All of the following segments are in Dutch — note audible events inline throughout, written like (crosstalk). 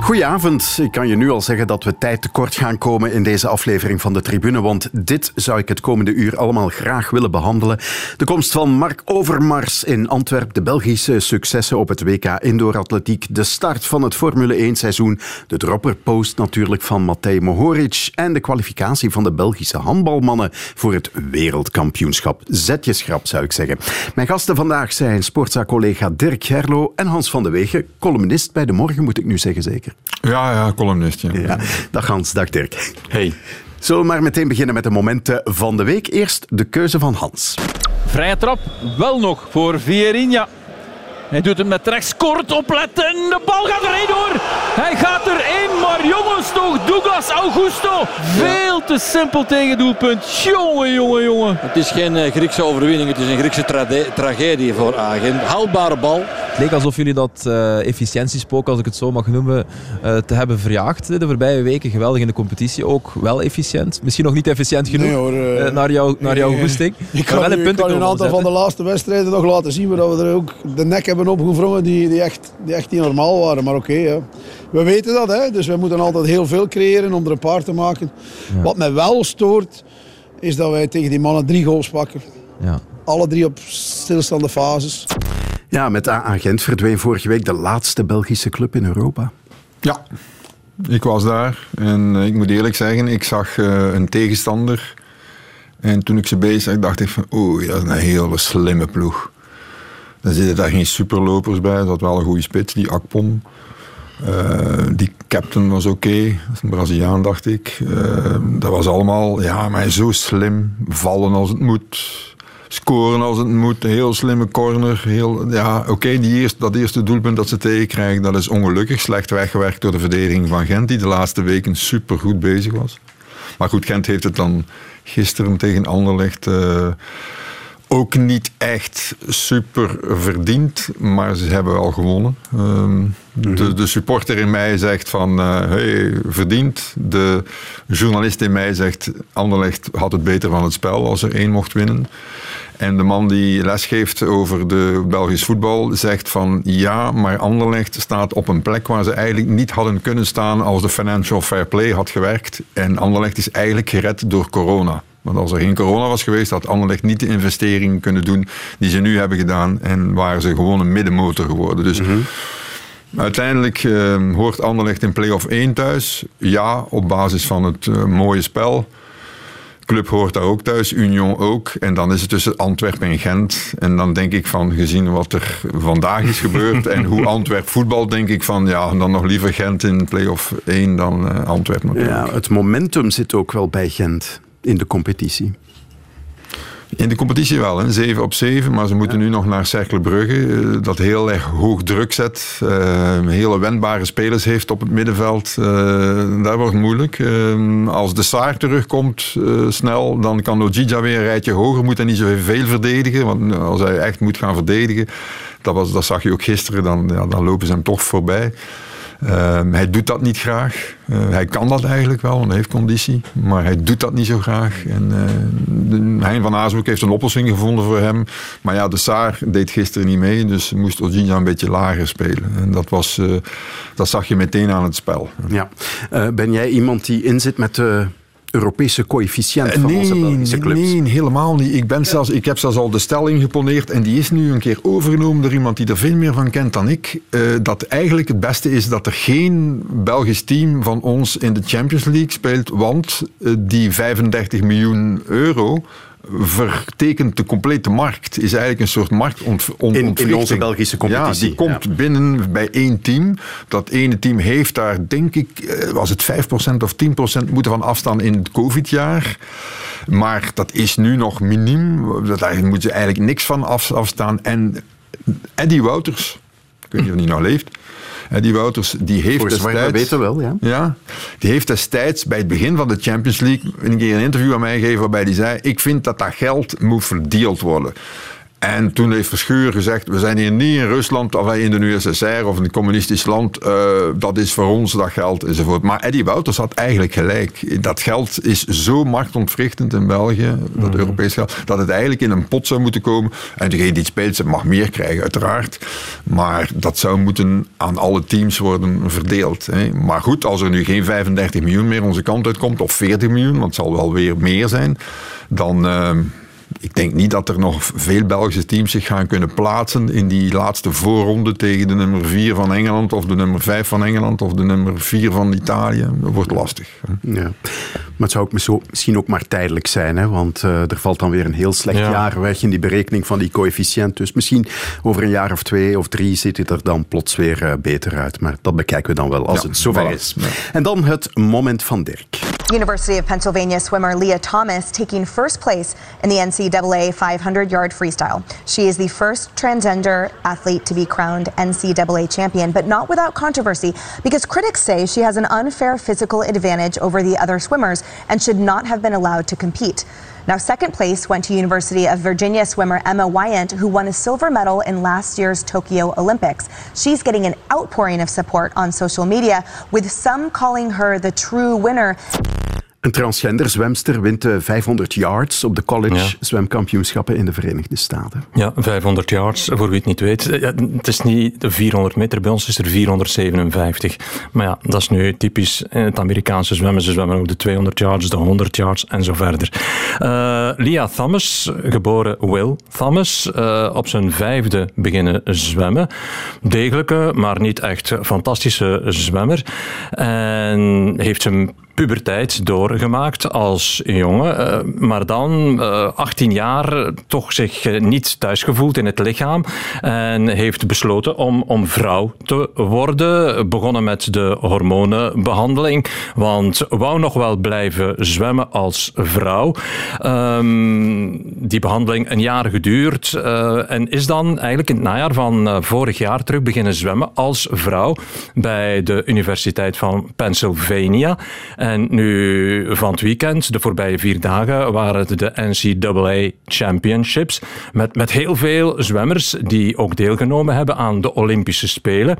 Goedenavond. Ik kan je nu al zeggen dat we tijd tekort gaan komen in deze aflevering van de Tribune, want dit zou ik het komende uur allemaal graag willen behandelen. De komst van Mark Overmars in Antwerpen, de Belgische successen op het WK Indoor Atletiek, de start van het Formule 1 seizoen, de dropperpost natuurlijk van Matej Mohoric en de kwalificatie van de Belgische handbalmannen voor het wereldkampioenschap. Zetjesgrap zou ik zeggen. Mijn gasten vandaag zijn sportzaakcollega Dirk Gerlo en Hans van de Wegen, columnist bij De Morgen moet ik nu zeggen zeker. Ja, ja, columnist. Ja. Ja, dag Hans, dag Dirk. Hey. Zullen we maar meteen beginnen met de momenten van de week. Eerst de keuze van Hans. Vrije trap, wel nog voor Vierinha. Hij doet het met rechts kort opletten. De bal gaat erin door. Hij gaat erin, maar jongens toch, Douglas Augusto. Veel te simpel tegen doelpunt. Jongen, jongen, jongen. Het is geen eh, Griekse overwinning, het is een Griekse tragedie voor Agen. Houdbare bal. Het leek alsof jullie dat eh, efficiëntiespook, als ik het zo mag noemen, eh, te hebben verjaagd de voorbije weken. Geweldig in de competitie, ook wel efficiënt. Misschien nog niet efficiënt genoeg Nee, hoor, naar, jou, naar jouw goesting. Ik kan, wel een kan een aantal van de laatste wedstrijden nog laten zien waar we er ook de nek hebben opgevrongen die, die, echt, die echt niet normaal waren. Maar oké, ja. we weten dat, hè? dus we moeten altijd heel veel creëren om er een paar te maken. Wat mij wel stoort, is dat wij tegen die mannen drie goals pakken. Ja. Alle drie op stilstaande fases. Ja, met AA Gent verdween vorige week de laatste Belgische club in Europa. Ja, ik was daar en eh, ik moet eerlijk zeggen, ik zag eh, een tegenstander. En toen ik ze bezig zag, dacht ik van, oeh, dat is een hele slimme ploeg. Er zitten daar geen superlopers bij, er zat wel een goede spits, die Akpom. Eh, die captain was oké, dat is een Braziliaan, dacht ik. Eh, dat was allemaal, ja, maar zo slim. Vallen als het moet, scoren als het moet. Heel slimme corner. Heel, ja, oké, dat eerste doelpunt dat ze tegenkrijgen, dat is ongelukkig. Slecht weggewerkt door de verdediging van Gent, die de laatste weken super goed bezig was. Maar goed, Gent heeft het dan gisteren tegen Anderlecht... eh, ook niet echt super verdiend, maar ze hebben wel gewonnen. Ehm, de, de supporter in mij zegt van, eh hey, verdiend. De journalist in mij zegt, Anderlecht had het beter van het spel als er één mocht winnen. En de man die lesgeeft over de Belgisch voetbal zegt van ja, maar Anderlecht staat op een plek waar ze eigenlijk niet hadden kunnen staan als de financial fair play had gewerkt. En Anderlecht is eigenlijk gered door corona. Want als er geen corona was geweest, had Anderlecht niet de investering kunnen doen die ze nu hebben gedaan. En waren ze gewoon een middenmotor geworden. Dus uiteindelijk eh, hoort Anderlecht in play-off 1 thuis. Ja, op basis van het eh, mooie spel. Club hoort daar ook thuis, Union ook. En dan is het tussen Antwerpen en Gent. En dan denk ik van, gezien wat er vandaag is gebeurd (laughs) en hoe Antwerp voetbal, denk ik van, ja, dan nog liever Gent in play-off 1 dan eh, Antwerpen. Ja, het momentum zit ook wel bij Gent in de competitie. In de competitie wel, hè. 7 op 7, maar ze moeten nu nog naar Cercle Brugge, eh, dat heel erg hoog druk zet, eh, hele wendbare spelers heeft op het middenveld. Eh, daar wordt moeilijk. Als de Saar terugkomt snel, dan kan Ojija weer een rijtje hoger, moet hij niet zoveel verdedigen, want als hij echt moet gaan verdedigen, dat, was, dat zag je ook gisteren, dan, ja, dan lopen ze hem toch voorbij. Eh, hij doet dat niet graag. Eh, hij kan dat eigenlijk wel, want hij heeft conditie. Maar hij doet dat niet zo graag. En, eh, Hein van Azenbroek heeft een oplossing gevonden voor hem. Maar ja, de Saar deed gisteren niet mee. Dus moest Ojinja een beetje lager spelen. En dat, was, eh, dat zag je meteen aan het spel. Ja. Ben jij iemand die inzit met de Europese coëfficiënt van nee, onze Belgische clubs? nee, helemaal niet. Ik, ben zelfs, ik heb zelfs al de stelling geponeerd en die is nu een keer overgenomen door iemand die er veel meer van kent dan ik. eh, dat eigenlijk het beste is dat er geen Belgisch team van ons in de Champions League speelt, want eh, die 35 miljoen euro vertekent de complete markt. Is eigenlijk een soort marktontwrichting. In- in onze Belgische competitie, Ja, die komt ja. binnen bij één team. Dat ene team heeft daar, denk ik, eh, was het 5% of 10% moeten van afstaan in het COVID-jaar. Maar dat is nu nog miniem. Daar moeten ze eigenlijk niks van af, afstaan. En Eddie Wouters, weet niet of hij nou leeft. Eddie Wouters, die heeft Voor zover we destijds... weten wel, ja. Ja, die heeft destijds bij het begin van de Champions League een keer een interview aan mij gegeven waarbij hij zei: Ik vind dat dat geld moet verdeeld worden. En toen heeft Verschuur gezegd, we zijn hier niet in Rusland of in de USSR of in een communistisch land. Uh, dat is voor ons dat geld enzovoort. Maar Eddie Wouters had eigenlijk gelijk. Dat geld is zo machtontwrichtend in België, dat mm. Europees geld, dat het eigenlijk in een pot zou moeten komen. En degene die het speelt, mag meer krijgen, uiteraard. Maar dat zou moeten aan alle teams worden verdeeld. Hè. Maar goed, als er nu geen 35 miljoen meer onze kant uitkomt, of 40 miljoen, want het zal wel weer meer zijn, dan... Uh, ik denk niet dat er nog veel Belgische teams zich gaan kunnen plaatsen in die laatste voorronde tegen de nummer 4 van Engeland of de nummer 5 van Engeland of de nummer 4 van Italië. Dat wordt lastig. Ja. Maar het zou ook misschien ook maar tijdelijk zijn, hè? want uh, er valt dan weer een heel slecht jaar weg in die berekening van die coëfficiënt. Dus misschien over een jaar of twee of drie ziet het er dan plots weer uh, beter uit. Maar dat bekijken we dan wel als ja, het zover voilà. is. Ja. En dan het moment van Dirk. University of Pennsylvania swimmer Leah Thomas taking first place in the NCAA 500 yard freestyle. She is the first transgender athlete to be crowned NCAA champion, but not without controversy because critics say she has an unfair physical advantage over the other swimmers and should not have been allowed to compete. Now, second place went to University of Virginia swimmer Emma Wyant, who won a silver medal in last year's Tokyo Olympics. She's getting an outpouring of support on social media, with some calling her the true winner. Een transgender zwemster wint de 500 yards op de college zwemkampioenschappen in de Verenigde Staten. Ja, 500 yards, voor wie het niet weet. Het is niet de 400 meter, bij ons is er 457. Maar ja, dat is nu typisch in het Amerikaanse zwemmen. Ze zwemmen ook de 200 yards, de 100 yards en zo verder. Uh, Leah Thomas, geboren Will Thomas, uh, op zijn vijfde beginnen zwemmen. Degelijke, maar niet echt fantastische zwemmer. En heeft zijn puberteit doorgemaakt als jongen, eh, maar dan 18 eh, jaar toch zich eh, niet thuis gevoeld in het lichaam en heeft besloten om, om vrouw te worden. Begonnen met de hormonenbehandeling, want wou nog wel blijven zwemmen als vrouw. Um, die behandeling een jaar geduurd en is dan eigenlijk in het najaar van vorig jaar terug beginnen zwemmen als vrouw bij de Universiteit van Pennsylvania. En nu van het weekend, de voorbije vier dagen, waren het de NCAA Championships. Met, met heel veel zwemmers die ook deelgenomen hebben aan de Olympische Spelen.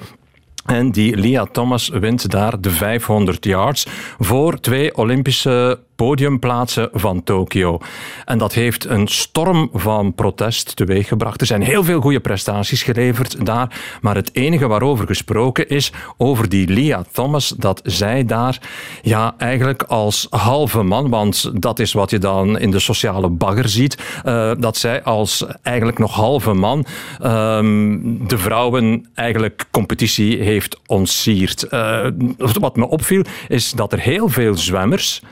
En die Lia Thomas wint daar de 500 yards voor twee Olympische podiumplaatsen van Tokio. En dat heeft een storm van protest teweeggebracht. Er zijn heel veel goede prestaties geleverd daar, maar het enige waarover gesproken is over die Lia Thomas, dat zij daar ja, eigenlijk als halve man, want dat is wat je dan in de sociale bagger ziet, uh, dat zij als eigenlijk nog halve man um, de vrouwen eigenlijk competitie heeft ontsierd. Uh, wat me opviel is dat er heel veel zwemmers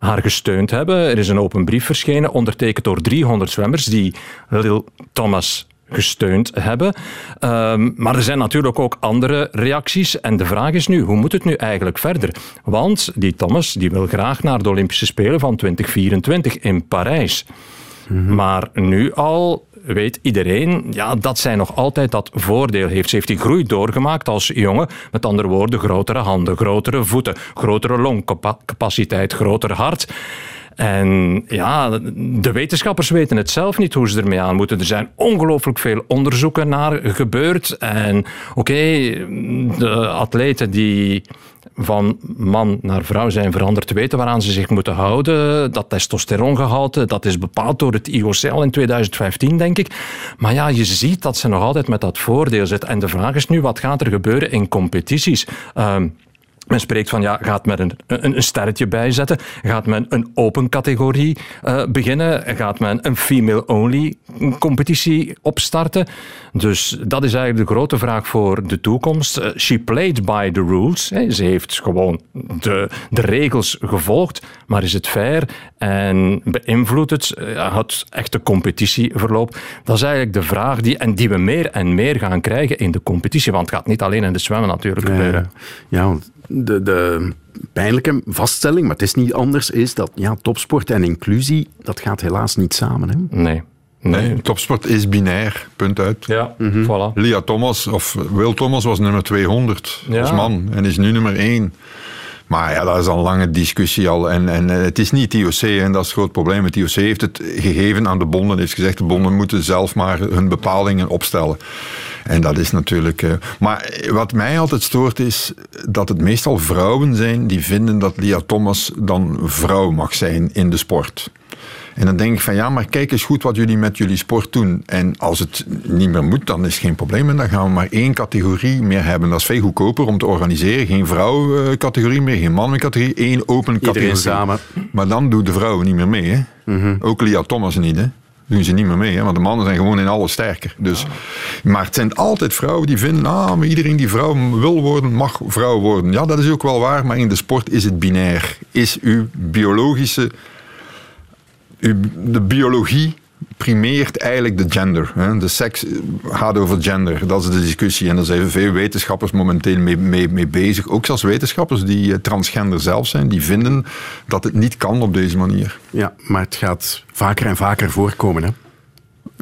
haar gesteund hebben. Er is een open brief verschenen, ondertekend door 300 zwemmers die Lil Thomas gesteund hebben. Um, maar er zijn natuurlijk ook andere reacties. En de vraag is nu, hoe moet het nu eigenlijk verder? Want die Thomas die wil graag naar de Olympische Spelen van 2024 in Parijs. Mm Maar nu al weet iedereen ja, dat zij nog altijd dat voordeel heeft. Ze heeft die groei doorgemaakt als jongen. Met andere woorden, grotere handen, grotere voeten, grotere longcapaciteit, groter hart. En ja, de wetenschappers weten het zelf niet hoe ze ermee aan moeten. Er zijn ongelooflijk veel onderzoeken naar gebeurd. En oké, de atleten die van man naar vrouw zijn veranderd, weten waaraan ze zich moeten houden. Dat testosterongehalte, dat is bepaald door het IOCL in 2015, denk ik. Maar ja, je ziet dat ze nog altijd met dat voordeel zitten. En de vraag is nu, wat gaat er gebeuren in competities? Uh, men spreekt van, ja, gaat men een, een, een sterretje bijzetten? Gaat men een open categorie uh, beginnen? Gaat men een female-only competitie opstarten? Dus dat is eigenlijk de grote vraag voor de toekomst. Uh, she played by the rules. Hè. Ze heeft gewoon de, de regels gevolgd. Maar is het fair en beïnvloedt het uh, het echte competitieverloop? Dat is eigenlijk de vraag die, en die we meer en meer gaan krijgen in de competitie. Want het gaat niet alleen in de zwemmen natuurlijk gebeuren. Ja, ja de, de pijnlijke vaststelling, maar het is niet anders, is dat ja, topsport en inclusie, dat gaat helaas niet samen. Hè? Nee. Nee. topsport is binair, punt uit. Ja, mm voilà. Lia Thomas, of Will Thomas was nummer 200 als man en is nu nummer 1. Maar ja, dat is al een lange discussie al. En, en eh, het is niet het IOC en dat is het groot probleem. Het IOC heeft het gegeven aan de bonden. heeft gezegd, de bonden moeten zelf maar hun bepalingen opstellen. En dat is natuurlijk... eh, maar wat mij altijd stoort is dat het meestal vrouwen zijn die vinden dat Lia Thomas dan vrouw mag zijn in de sport. En dan denk ik van ja, maar kijk eens goed wat jullie met jullie sport doen. En als het niet meer moet, dan is het geen probleem. En dan gaan we maar één categorie meer hebben. Dat is veel goedkoper om te organiseren. Geen vrouw-categorie meer, geen man-categorie. één open categorie. Iedereen samen. Maar dan doen de vrouwen niet meer mee. Hè? Ook Lia Thomas niet. Hè? Doen ze niet meer mee, hè? want de mannen zijn gewoon in alles sterker. Dus, maar het zijn altijd vrouwen die vinden, ah, iedereen die vrouw wil worden, mag vrouw worden. Ja, dat is ook wel waar, maar in de sport is het binair. Is uw biologische de biologie primeert eigenlijk de gender. Hè. De seks gaat over gender. Dat is de discussie. En daar zijn veel wetenschappers momenteel mee, mee, bezig. Ook zelfs wetenschappers die eh, transgender zelf zijn, die vinden dat het niet kan op deze manier. Ja, maar het gaat vaker en vaker voorkomen. Hè?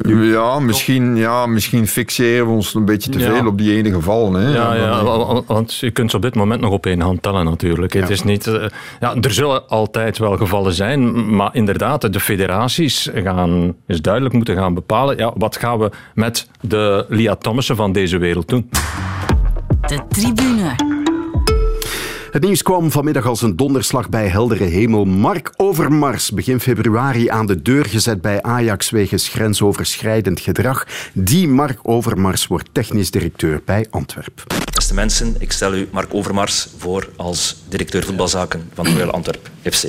Ja, misschien, ja, misschien fixeren we ons een beetje te Ja. veel op die ene geval. Hè. Ja, ja, want je kunt ze op dit moment nog op één hand tellen natuurlijk. Het is niet, eh, ja, er zullen altijd wel gevallen zijn, maar inderdaad, de federaties gaan is duidelijk moeten gaan bepalen, ja, wat gaan we met de Lia Thomassen van deze wereld doen. De tribune. Het nieuws kwam vanmiddag als een donderslag bij heldere hemel. Mark Overmars, begin februari aan de deur gezet bij Ajax wegens grensoverschrijdend gedrag. Die Mark Overmars wordt technisch directeur bij Antwerp. Beste mensen, ik stel u Mark Overmars voor als directeur voetbalzaken van Royal Antwerp FC.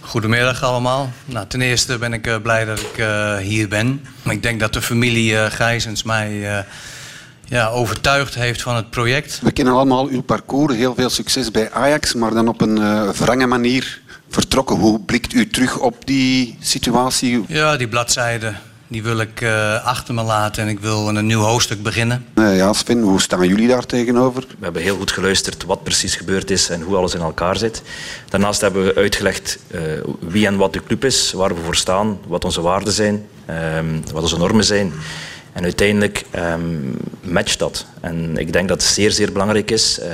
Goedemiddag allemaal. Nou, ten eerste ben ik eh, blij dat ik eh, hier ben. Ik denk dat de familie eh Gijzens mij eh, ja, overtuigd heeft van het project. We kennen allemaal uw parcours, heel veel succes bij Ajax, maar dan op een eh wrange manier vertrokken. Hoe blikt u terug op die situatie? Ja, die bladzijde die wil ik eh, achter me laten en ik wil een nieuw hoofdstuk beginnen. Eh, ja, Sven, hoe staan jullie daar tegenover? We hebben heel goed geluisterd wat precies gebeurd is en hoe alles in elkaar zit. Daarnaast hebben we uitgelegd eh, wie en wat de club is, waar we voor staan, wat onze waarden zijn, ehm, wat onze normen zijn. En uiteindelijk ehm, matcht dat. En ik denk dat het zeer, zeer belangrijk is, eh,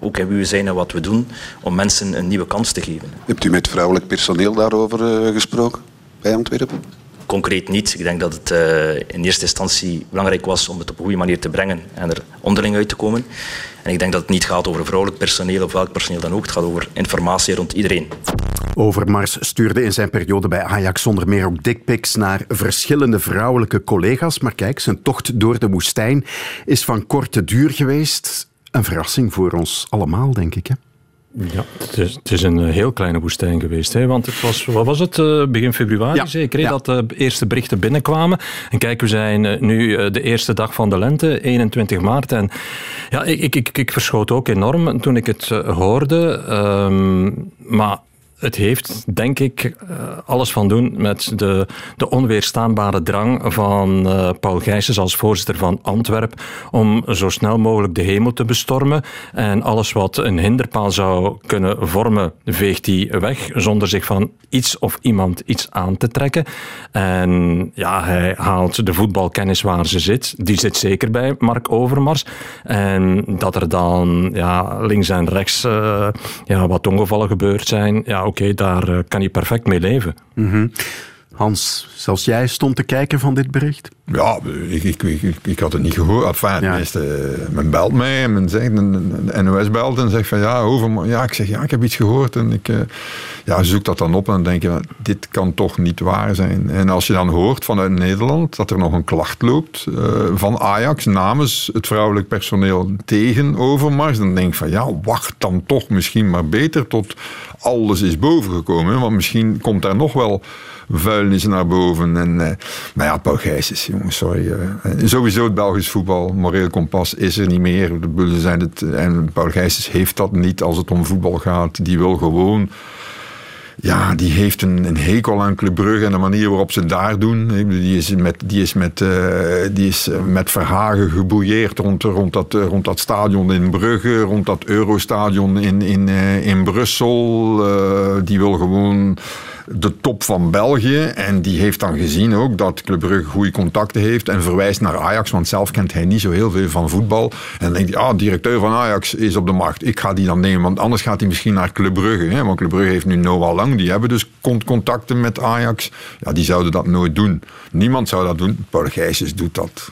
ook in wie we zijn en wat we doen, om mensen een nieuwe kans te geven. Hebt u met vrouwelijk personeel daarover eh, gesproken bij Antwerpen? Concreet niet. Ik denk dat het eh, in eerste instantie belangrijk was om het op een goede manier te brengen en er onderling uit te komen. En ik denk dat het niet gaat over vrouwelijk personeel of welk personeel dan ook. Het gaat over informatie rond iedereen. Overmars stuurde in zijn periode bij Ajax zonder meer ook dickpics naar verschillende vrouwelijke collega's. Maar kijk, zijn tocht door de woestijn is van korte duur geweest. Een verrassing voor ons allemaal, denk ik. Hè? Ja, het is, het is een eh, heel kleine woestijn geweest. Hè? Want het was, wat was het, eh, begin februari Ja, zeker, ja. dat de eerste berichten binnenkwamen. En kijk, we zijn eh, nu eh, de eerste dag van de lente, 21 maart. En ja, ik, ik, ik, ik verschoot ook enorm toen ik het eh, hoorde. Ehm, maar het heeft, denk ik, eh, alles van doen met de, de onweerstaanbare drang van eh, Paul Gijsens als voorzitter van Antwerp om zo snel mogelijk de hemel te bestormen. En alles wat een hinderpaal zou kunnen vormen, veegt hij weg zonder zich van iets of iemand iets aan te trekken. En ja, hij haalt de voetbalkennis waar ze zit. Die zit zeker bij Mark Overmars. En dat er dan ja, links en rechts eh, ja, wat ongevallen gebeurd zijn, ja, oké, daar eh, kan je perfect mee leven. Mhm. Hans, zelfs jij stond te kijken van dit bericht? Ja, ik, ik, ik, ik, had het niet gehoord. Enfin, tenminste, eh, men belt mij en men zegt, een NOS belt en zegt van ja, over, ja, ik zeg ja, ik heb iets gehoord en ik eh, ja, zoek dat dan op en dan denk je, dit kan toch niet waar zijn. En als je dan hoort vanuit Nederland dat er nog een klacht loopt eh, van Ajax namens het vrouwelijk personeel tegen Overmars, dan denk ik van ja, wacht dan toch misschien maar beter tot alles is bovengekomen. Want misschien komt daar nog wel vuilnis naar boven. En, eh, maar ja, Paul Gijsens, jongens, sorry. eh, sowieso het Belgisch voetbal, moreel kompas is er niet meer. De bullen zijn het, en Paul heeft dat niet als het om voetbal gaat. Die wil gewoon... Ja, die heeft een, een hekel aan Club Brugge en de manier waarop ze daar doen. Die is met, die is met, eh, die is eh, met Verhagen gebouilleerd rond, rond, dat, eh, rond dat stadion in Brugge, rond dat Eurostadion in, in, eh, in Brussel. Eh, die wil gewoon de top van België. En die heeft dan gezien ook dat Club Brugge goede contacten heeft en verwijst naar Ajax, want zelf kent hij niet zo heel veel van voetbal. En denkt hij, ah, directeur van Ajax is op de markt. Ik ga die dan nemen, want anders gaat hij misschien naar Club Brugge. Hè? Want Club Brugge heeft nu Noah Lang, die hebben dus contacten met Ajax. Ja, die zouden dat nooit doen. Niemand zou dat doen. Paul Gijsjes doet dat.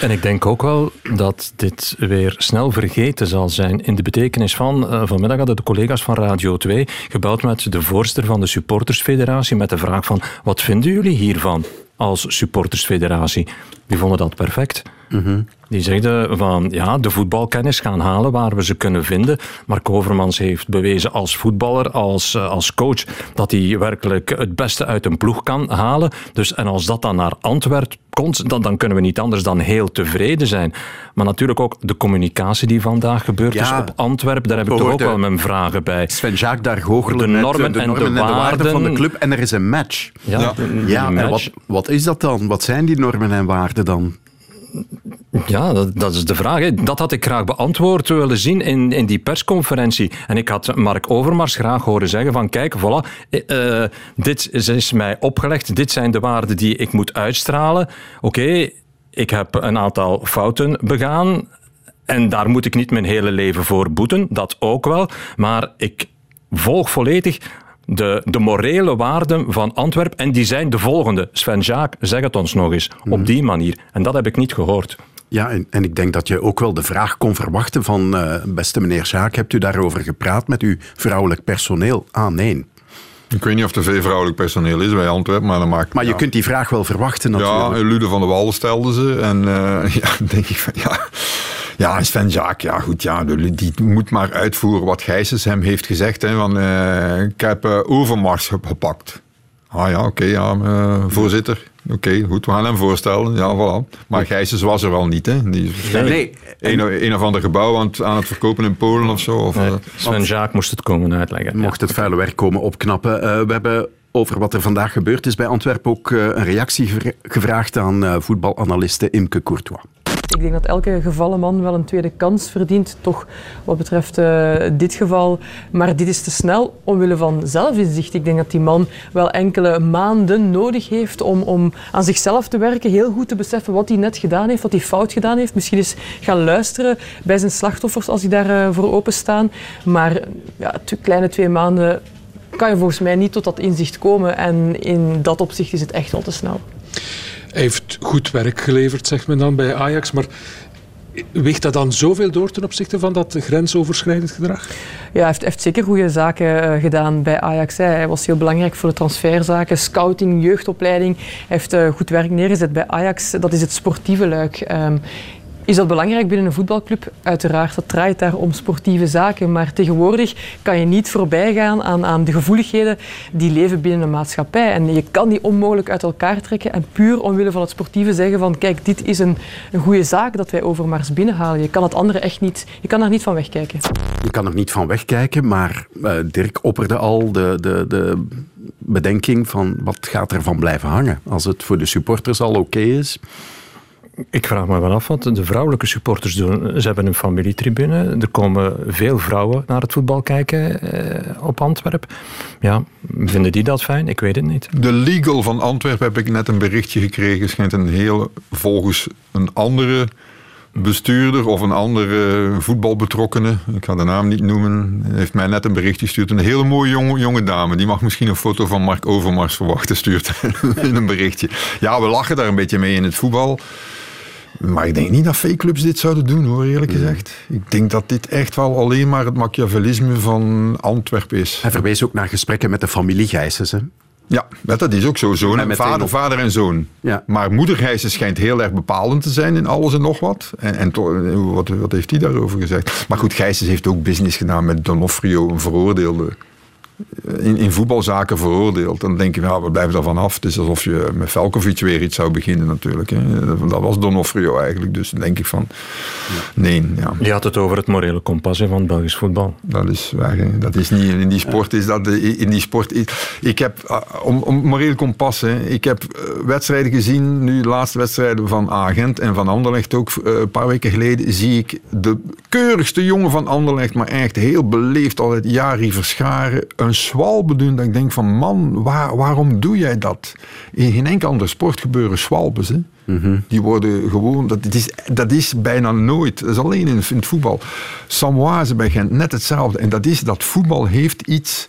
En ik denk ook wel dat dit weer snel vergeten zal zijn in de betekenis van, uh, vanmiddag hadden de collega's van Radio 2 gebeld met de voorzitter van de supportersfederatie met de vraag van, wat vinden jullie hiervan als supportersfederatie? Die vonden dat perfect. Die zeiden van ja, de voetbalkennis gaan halen waar we ze kunnen vinden. Mark Overmans heeft bewezen als voetballer, als, eh, als coach, dat hij werkelijk het beste uit een ploeg kan halen. Dus, en als dat dan naar Antwerpen komt, dan, dan kunnen we niet anders dan heel tevreden zijn. Maar natuurlijk ook de communicatie die vandaag gebeurt Ja. is op Antwerpen, daar heb ik toch ook wel mijn vragen bij. Sven Jacques daar goochelen De met normen de en normen de en de waarden van de club en er is een match. Ja, Ja. ja en match. wat, wat is dat dan? Wat zijn die normen en waarden dan? Ja, dat, is de vraag. Dat had ik graag beantwoord willen zien in, in die persconferentie. En ik had Mark Overmars graag horen zeggen van kijk, voilà, eh, eh, dit is, is mij opgelegd, dit zijn de waarden die ik moet uitstralen. Oké, ik heb een aantal fouten begaan en daar moet ik niet mijn hele leven voor boeten, dat ook wel. Maar ik volg volledig de, de morele waarden van Antwerpen en die zijn de volgende. Sven Jaak, zeg het ons nog eens, op die manier. En dat heb ik niet gehoord. Ja, en, en ik denk dat je ook wel de vraag kon verwachten van eh, beste meneer Sjaak, hebt u daarover gepraat met uw vrouwelijk personeel? Ah, nee. Ik weet niet of er veel vrouwelijk personeel is bij Antwerpen, maar dat maakt... Maar je ja. kunt die vraag wel verwachten natuurlijk. Ja, Lude van der Wallen stelde ze. En eh, (laughs) ja, dan denk ik van ja. Ja, Sven Jaak, ja goed, ja, die moet maar uitvoeren wat Gijsens hem heeft gezegd. Hè, van, eh, ik heb eh, Overmars ge- gepakt. Ah ja, oké, ja, voorzitter. Oké, goed, we gaan hem voorstellen. Ja, voilà. Maar Gijsens was er wel niet, hè. Die is waarschijnlijk Nee, een, een of ander gebouw aan het, aan het verkopen in Polen of zo. Of, eh, Sven Jaak moest het komen uitleggen. Mocht het vuile werk komen opknappen. Eh, we hebben over wat er vandaag gebeurd is bij Antwerpen ook eh, een reactie gevra- gevraagd aan eh, voetbalanaliste Imke Courtois. Ik denk dat elke gevallen man wel een tweede kans verdient, toch wat betreft eh, dit geval. Maar dit is te snel omwille van zelfinzicht. Ik denk dat die man wel enkele maanden nodig heeft om, om aan zichzelf te werken, heel goed te beseffen wat hij net gedaan heeft, wat hij fout gedaan heeft. Misschien eens gaan luisteren bij zijn slachtoffers als die daarvoor voor openstaan. Maar ja, kleine twee maanden kan je volgens mij niet tot dat inzicht komen. En in dat opzicht is het echt wel te snel. Heeft goed werk geleverd, zegt men dan bij Ajax. Maar weegt dat dan zoveel door ten opzichte van dat grensoverschrijdend gedrag? Ja, hij heeft, heeft zeker goede zaken eh, gedaan bij Ajax. hè. Hij was heel belangrijk voor de transferzaken, scouting, jeugdopleiding. Hij heeft eh, goed werk neergezet bij Ajax. Dat is het sportieve luik. Ehm, is dat belangrijk binnen een voetbalclub? Uiteraard, dat draait daar om sportieve zaken. Maar tegenwoordig kan je niet voorbij gaan aan, aan de gevoeligheden die leven binnen een maatschappij. En je kan die onmogelijk uit elkaar trekken en puur omwille van het sportieve zeggen van kijk, dit is een, een goede zaak dat wij Overmars binnenhalen. Je kan het andere echt niet, je kan daar niet van wegkijken. Je kan er niet van wegkijken, maar eh, Dirk opperde al de, de, de bedenking van wat gaat er van blijven hangen. Als het voor de supporters al oké is. Ik vraag me wel af wat de vrouwelijke supporters doen. Ze hebben een familietribune. Er komen veel vrouwen naar het voetbal kijken eh, op Antwerpen. Ja, vinden die dat fijn? Ik weet het niet. De Legal van Antwerpen heb ik net een berichtje gekregen. Schijnt een hele, volgens een andere bestuurder of een andere voetbalbetrokkene, ik ga de naam niet noemen, heeft mij net een berichtje gestuurd. Een hele mooie jonge, jonge dame. Die mag misschien een foto van Mark Overmars verwachten, stuurt (laughs) in een berichtje. Ja, we lachen daar een beetje mee in het voetbal. Maar ik denk niet dat fake clubs dit zouden doen, hoor, eerlijk gezegd. Ik denk dat dit echt wel alleen maar het machiavellisme van Antwerpen is. Hij verwees ook naar gesprekken met de familie Gijsens. Hè? Ja, dat is ook zo. Zoon En vader, vader en zoon. Ja. Maar moeder Gijssen schijnt heel erg bepalend te zijn in alles en nog wat. En, en to- wat, wat heeft hij daarover gezegd? Maar goed, Gijsens heeft ook business gedaan met Donofrio, een veroordeelde. In, in voetbalzaken veroordeeld. Dan denk je, ja, we blijven daarvan af. Het is alsof je met Velkovic weer iets zou beginnen natuurlijk. Hè. Dat was Donofrio eigenlijk. Dus dan denk ik van, nee. Ja. Je had het over het morele kompas hè, van het Belgisch voetbal. Dat is waar. hè. Dat is niet in die sport. Is dat in die sport. Ik, ik heb uh, om, om moreel kompas. Hè, ik heb uh, wedstrijden gezien. Nu de laatste wedstrijden van Agent en van Anderlecht ook uh, een paar weken geleden zie ik de keurigste jongen van Anderlecht, maar echt heel beleefd altijd Jari Verscharen, een doen, dat ik denk van man, waar, waarom doe jij dat? In geen enkel andere sport gebeuren zwalbes. Hè? Die worden gewoon, dat is, dat is bijna nooit, dat is alleen in, in het voetbal. Samoise bij Gent, net hetzelfde. En dat is dat voetbal heeft iets,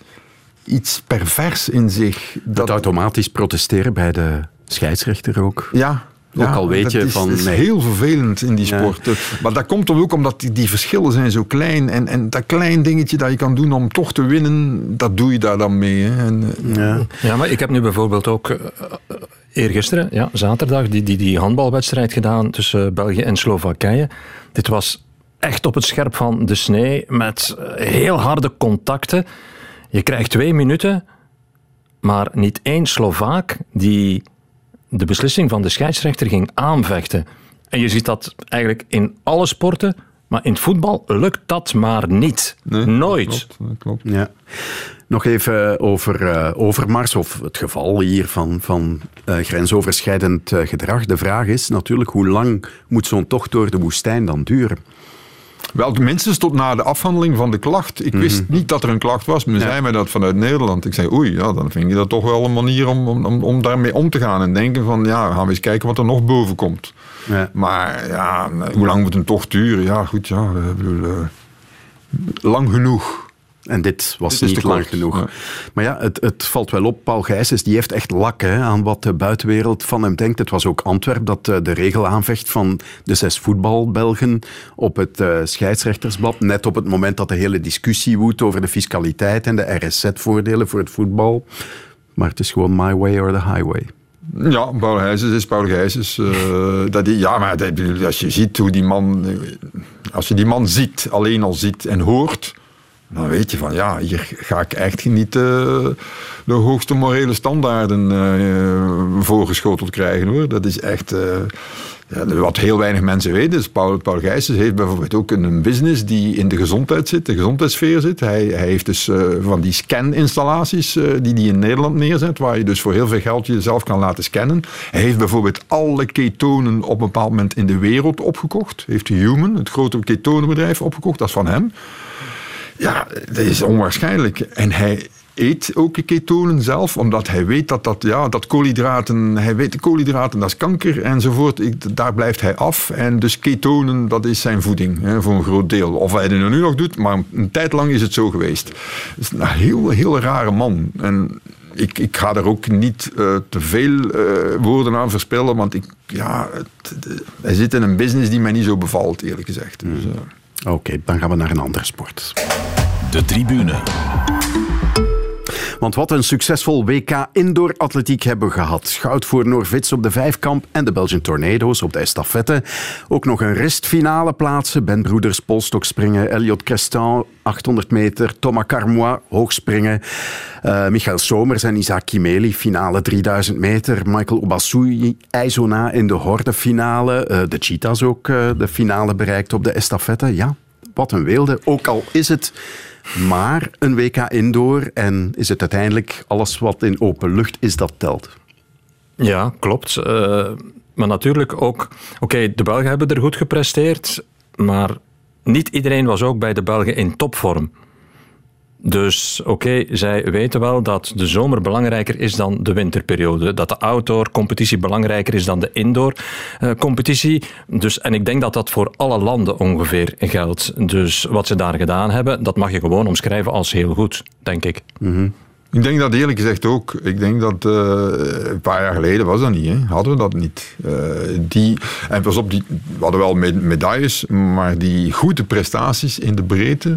iets pervers in zich. Dat automatisch protesteren bij de scheidsrechter ook. Ja, Ook al weet dat je is, van, Dat is nee. heel vervelend in die sport. Maar dat komt ook omdat die, die verschillen zijn zo klein. En, en dat klein dingetje dat je kan doen om toch te winnen, dat doe je daar dan mee. Hè. En, eh, Ja, maar ik heb nu bijvoorbeeld ook eh, eh, eergisteren, ja, zaterdag, die, die, die handbalwedstrijd gedaan tussen België en Slowakije. Dit was echt op het scherp van de snee, met heel harde contacten. Je krijgt twee minuten, maar niet één Slovaak die de beslissing van de scheidsrechter ging aanvechten. En je ziet dat eigenlijk in alle sporten, maar in het voetbal lukt dat maar niet. Nooit. klopt. Ja. Nog even over eh, Overmars, of het geval hier van, van eh, grensoverschrijdend eh, gedrag. De vraag is natuurlijk, hoe lang moet zo'n tocht door de woestijn dan duren? Wel, minstens tot na de afhandeling van de klacht. Ik wist niet dat er een klacht was. Men zei mij dat vanuit Nederland. Ik zei, oei, ja, dan vind ik dat toch wel een manier om, om, om- daarmee om te gaan. En denken van, ja, gaan we eens kijken wat er nog boven komt. Maar ja, hoe lang moet een tocht duren? Ja, goed, ja. ik bedoel, eh, lang genoeg. En dit was Dit niet lang kort, genoeg. ja. Maar ja, het, het valt wel op. Paul Gijsens die heeft echt lak hè, aan wat de buitenwereld van hem denkt. Het was ook Antwerp dat eh, de regel aanvecht van de zes voetbalbelgen op het eh, scheidsrechtersblad. Net op het moment dat de hele discussie woedt over de fiscaliteit en de RSZ-voordelen voor het voetbal. Maar het is gewoon my way or the highway. Ja, Paul Gijsens is Paul Gijsens. eh, dat die, ja, maar dat- als je ziet hoe die man... Als je die man ziet, alleen al ziet en hoort... Dan weet je van, ja, hier ga ik echt niet eh, de hoogste morele standaarden eh, voorgeschoteld krijgen, hoor. Dat is echt... eh, ja, wat heel weinig mensen weten, Paul, Paul Gijsens heeft bijvoorbeeld ook een business die in de gezondheid zit, de gezondheidssfeer zit. Hij, hij heeft dus van die scaninstallaties eh, die hij in Nederland neerzet, waar je dus voor heel veel geld jezelf kan laten scannen. Hij heeft bijvoorbeeld alle ketonen op een bepaald moment in de wereld opgekocht. Heeft Human, het grote ketonenbedrijf, opgekocht. Dat is van hem. Ja, dat is onwaarschijnlijk. En hij eet ook ketonen zelf, omdat hij weet dat, dat, ja, dat koolhydraten, hij weet de koolhydraten, dat is kanker enzovoort. Ik, daar blijft hij af. En dus ketonen, dat is zijn voeding hè, voor een groot deel. Of hij het nu nog doet, maar een tijd lang is het zo geweest. Het is een heel, heel rare man. En ik, ik ga daar ook niet eh, te veel eh, woorden aan verspillen, want ik, ja, het- de- hij zit in een business die mij niet zo bevalt, eerlijk gezegd. Dus, eh, Oké, dan gaan we naar een andere sport. De tribune. Want wat een succesvol WK Indoor Atletiek hebben we gehad. Goud voor Norvits op de vijfkamp en de Belgian Tornado's op de estafette. Ook nog een restfinale plaatsen. Ben Broeders, polstokspringen, Elliot Crestan, 800 meter, Thomas Carmois, hoogspringen. eh Michael Somers en Isaac Kimeli, finale 3000 meter. Michael Obasui, IJzona in de hordefinale. Eh de Cheetahs ook eh, de finale bereikt op de estafette. Ja, wat een weelde. Ook al is het maar een WK indoor en is het uiteindelijk alles wat in open lucht is dat telt. Ja, klopt. Eh, maar natuurlijk ook... Oké, de Belgen hebben er goed gepresteerd, maar niet iedereen was ook bij de Belgen in topvorm. Dus oké, zij weten wel dat de zomer belangrijker is dan de winterperiode. Dat de outdoor-competitie belangrijker is dan de indoor-competitie. dus, en ik denk dat dat voor alle landen ongeveer geldt. Dus wat ze daar gedaan hebben, dat mag je gewoon omschrijven als heel goed, denk ik. Ik denk dat eerlijk gezegd ook. Ik denk dat eh, een paar jaar geleden was dat niet. Hè? Hadden we dat niet. Eh, die, en pas op, die, we hadden wel me- medailles, maar die goede prestaties in de breedte,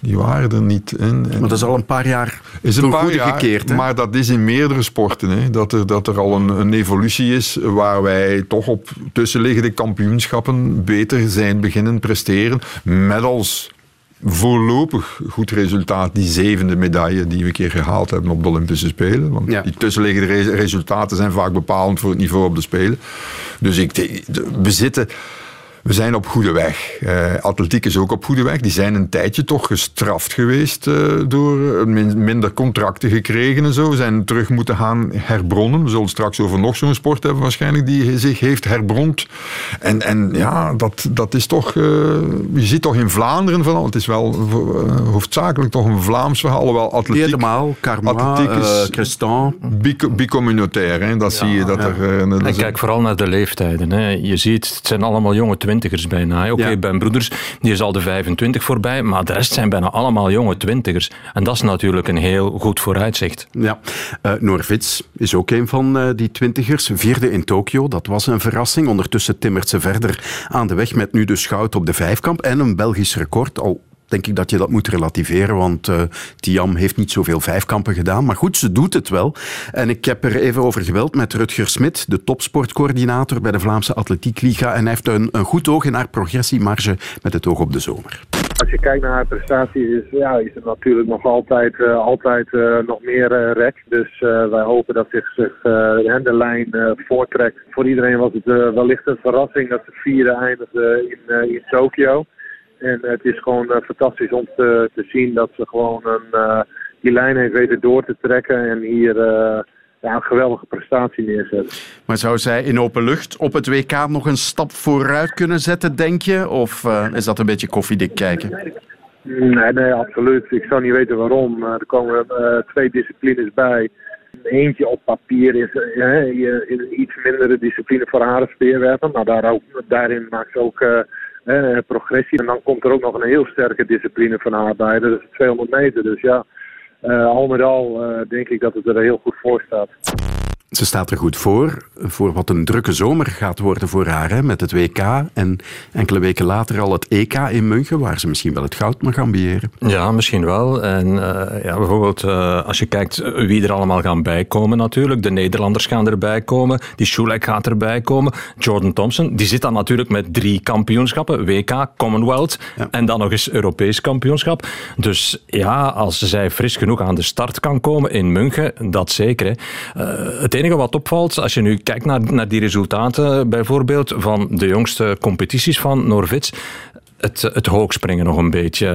die waren er niet. in. Maar dat is al een paar jaar is een paar jaar, gekeerd, hè? Maar dat is in meerdere sporten. Hè? Dat, er, dat er al een, een evolutie is waar wij toch op tussenliggende kampioenschappen beter zijn beginnen presteren. Met als voorlopig goed resultaat die zevende medaille die we een keer gehaald hebben op de Olympische Spelen. Want die tussenliggende re- resultaten zijn vaak bepalend voor het niveau op de Spelen. Dus ik, denk- we zitten... We zijn op goede weg. Uh, atletiek is ook op goede weg. Die zijn een tijdje toch gestraft geweest uh, door min, minder contracten gekregen en zo. We zijn terug moeten gaan herbronnen. We zullen straks over nog zo'n sport hebben waarschijnlijk die zich heeft herbrond. En, en ja, dat, dat is toch... Uh, je ziet toch in Vlaanderen van... Het is wel hoofdzakelijk toch een Vlaams verhaal. Alhoewel atletiek... Helemaal. Carmois, atletiek is. Bicommunautair. Dat zie je dat er... en kijk vooral naar de leeftijden. Hè. Je ziet, het zijn allemaal jonge twintigers bijna. Oké, okay. Ben Broeders, die is al de 25 voorbij, maar de rest zijn bijna allemaal jonge twintigers. En dat is natuurlijk een heel goed vooruitzicht. Ja, uh, Norvits is ook een van uh, die twintigers. Vierde in Tokio, dat was een verrassing. Ondertussen timmert ze verder aan de weg met nu de schout op de vijfkamp en een Belgisch record. Al denk ik dat je dat moet relativeren, want uh, Tiam heeft niet zoveel vijfkampen gedaan. Maar goed, ze doet het wel. En ik heb er even over geweld met Rutger Smit, de topsportcoördinator bij de Vlaamse Atletiek Liga. En hij heeft een, een goed oog in haar progressiemarge met het oog op de zomer. Als je kijkt naar haar prestaties, is, ja, is het natuurlijk nog altijd, uh, altijd uh, nog meer rek. Dus wij hopen dat zich, zich de lijn voortrekt. Voor iedereen was het wellicht een verrassing dat ze vierde eindigde in, in Tokio. En het is gewoon eh, fantastisch om te, te, zien dat ze gewoon een, uh, die lijn heeft weten door te trekken en hier ja, een geweldige prestatie neerzetten. Maar zou zij in open lucht op het WK nog een stap vooruit kunnen zetten, denk je? Of is dat een beetje koffiedik kijken? Nee, nee, absoluut. Ik zou niet weten waarom. er komen twee disciplines bij. Eentje op papier is uh, iets mindere discipline voor haar speerwerpen. Maar daar ook, daarin maakt ze ook eh, progressie. En dan komt er ook nog een heel sterke discipline van haar. Dat is 200 meter. Dus ja, uh, al met al uh, denk ik dat het er heel goed voor staat. Ze staat er goed voor, voor wat een drukke zomer gaat worden voor haar, hè, met het WK en enkele weken later al het EK in München, waar ze misschien wel het goud mag ambiëren. Ja, misschien wel. En uh, ja, bijvoorbeeld uh, als je kijkt wie er allemaal gaan bijkomen natuurlijk. De Nederlanders gaan erbij komen, die Schulek gaat erbij komen, Jordan Thompson, die zit dan natuurlijk met drie kampioenschappen, WK, Commonwealth ja. en dan nog eens Europees kampioenschap. Dus ja, als zij fris genoeg aan de start kan komen in München, dat zeker. Hè. Uh, het enige wat opvalt, als je nu kijkt naar, naar die resultaten bijvoorbeeld van de jongste competities van Norvits, het, het hoogspringen nog een beetje.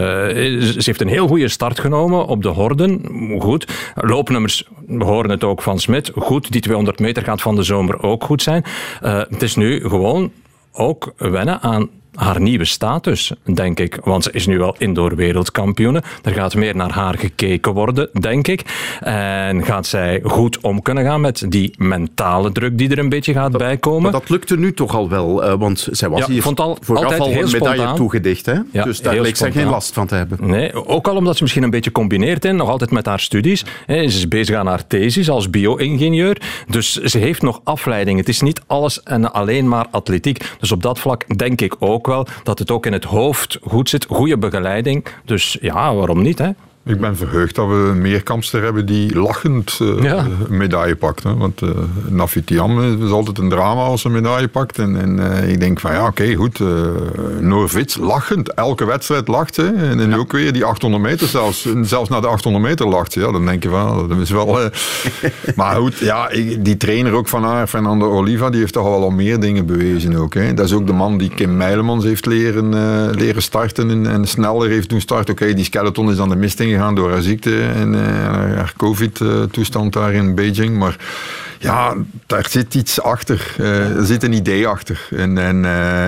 Ze heeft een heel goede start genomen op de horden. Goed. Loopnummers, we horen het ook van Smit. Goed, die 200 meter gaat van de zomer ook goed zijn. Uh, het is nu gewoon ook wennen aan haar nieuwe status, denk ik. Want ze is nu wel indoor wereldkampioene. Er gaat meer naar haar gekeken worden, denk ik. En gaat zij goed om kunnen gaan met die mentale druk die er een beetje gaat bijkomen. Maar dat lukte nu toch al wel, uh, want zij was ja, hier vond al, vooraf altijd al een medaille spontaan. toegedicht. Hè? Ja, dus daar leek zij geen last van te hebben. Nee, ook al omdat ze misschien een beetje combineert, hè, nog altijd met haar studies. Hè. Ze is bezig aan haar thesis als bio-ingenieur. Dus ze heeft nog afleiding. Het is niet alles en alleen maar atletiek. Dus op dat vlak denk ik ook wel dat het ook in het hoofd goed zit. Goede begeleiding. Dus ja, waarom niet? Hè? Ik ben verheugd dat we een meerkampster hebben die lachend uh, ja. medaille pakt. Hè. Want uh, Nafitiam is altijd een drama als ze een medaille pakt. En, en uh, ik denk van ja, oké, okay, goed. Uh, Norvits lachend. Elke wedstrijd lacht. En, en ja. ook weer die 800 meter zelfs. Zelfs na de 800 meter lacht. Ja, dan denk je van, dat is wel... (laughs) maar goed, ja, die trainer ook van haar, Fernando Oliva, die heeft toch al wel meer dingen bewezen ook. Hè. Dat is ook de man die Kim Meilemans heeft leren, leren starten en, en sneller heeft doen starten. Oké, okay, die skeleton is aan de mist gegaan door haar ziekte en uh, haar covid-toestand daar in Beijing. Maar ja, daar zit iets achter. Uh, er zit een idee achter. En, en uh,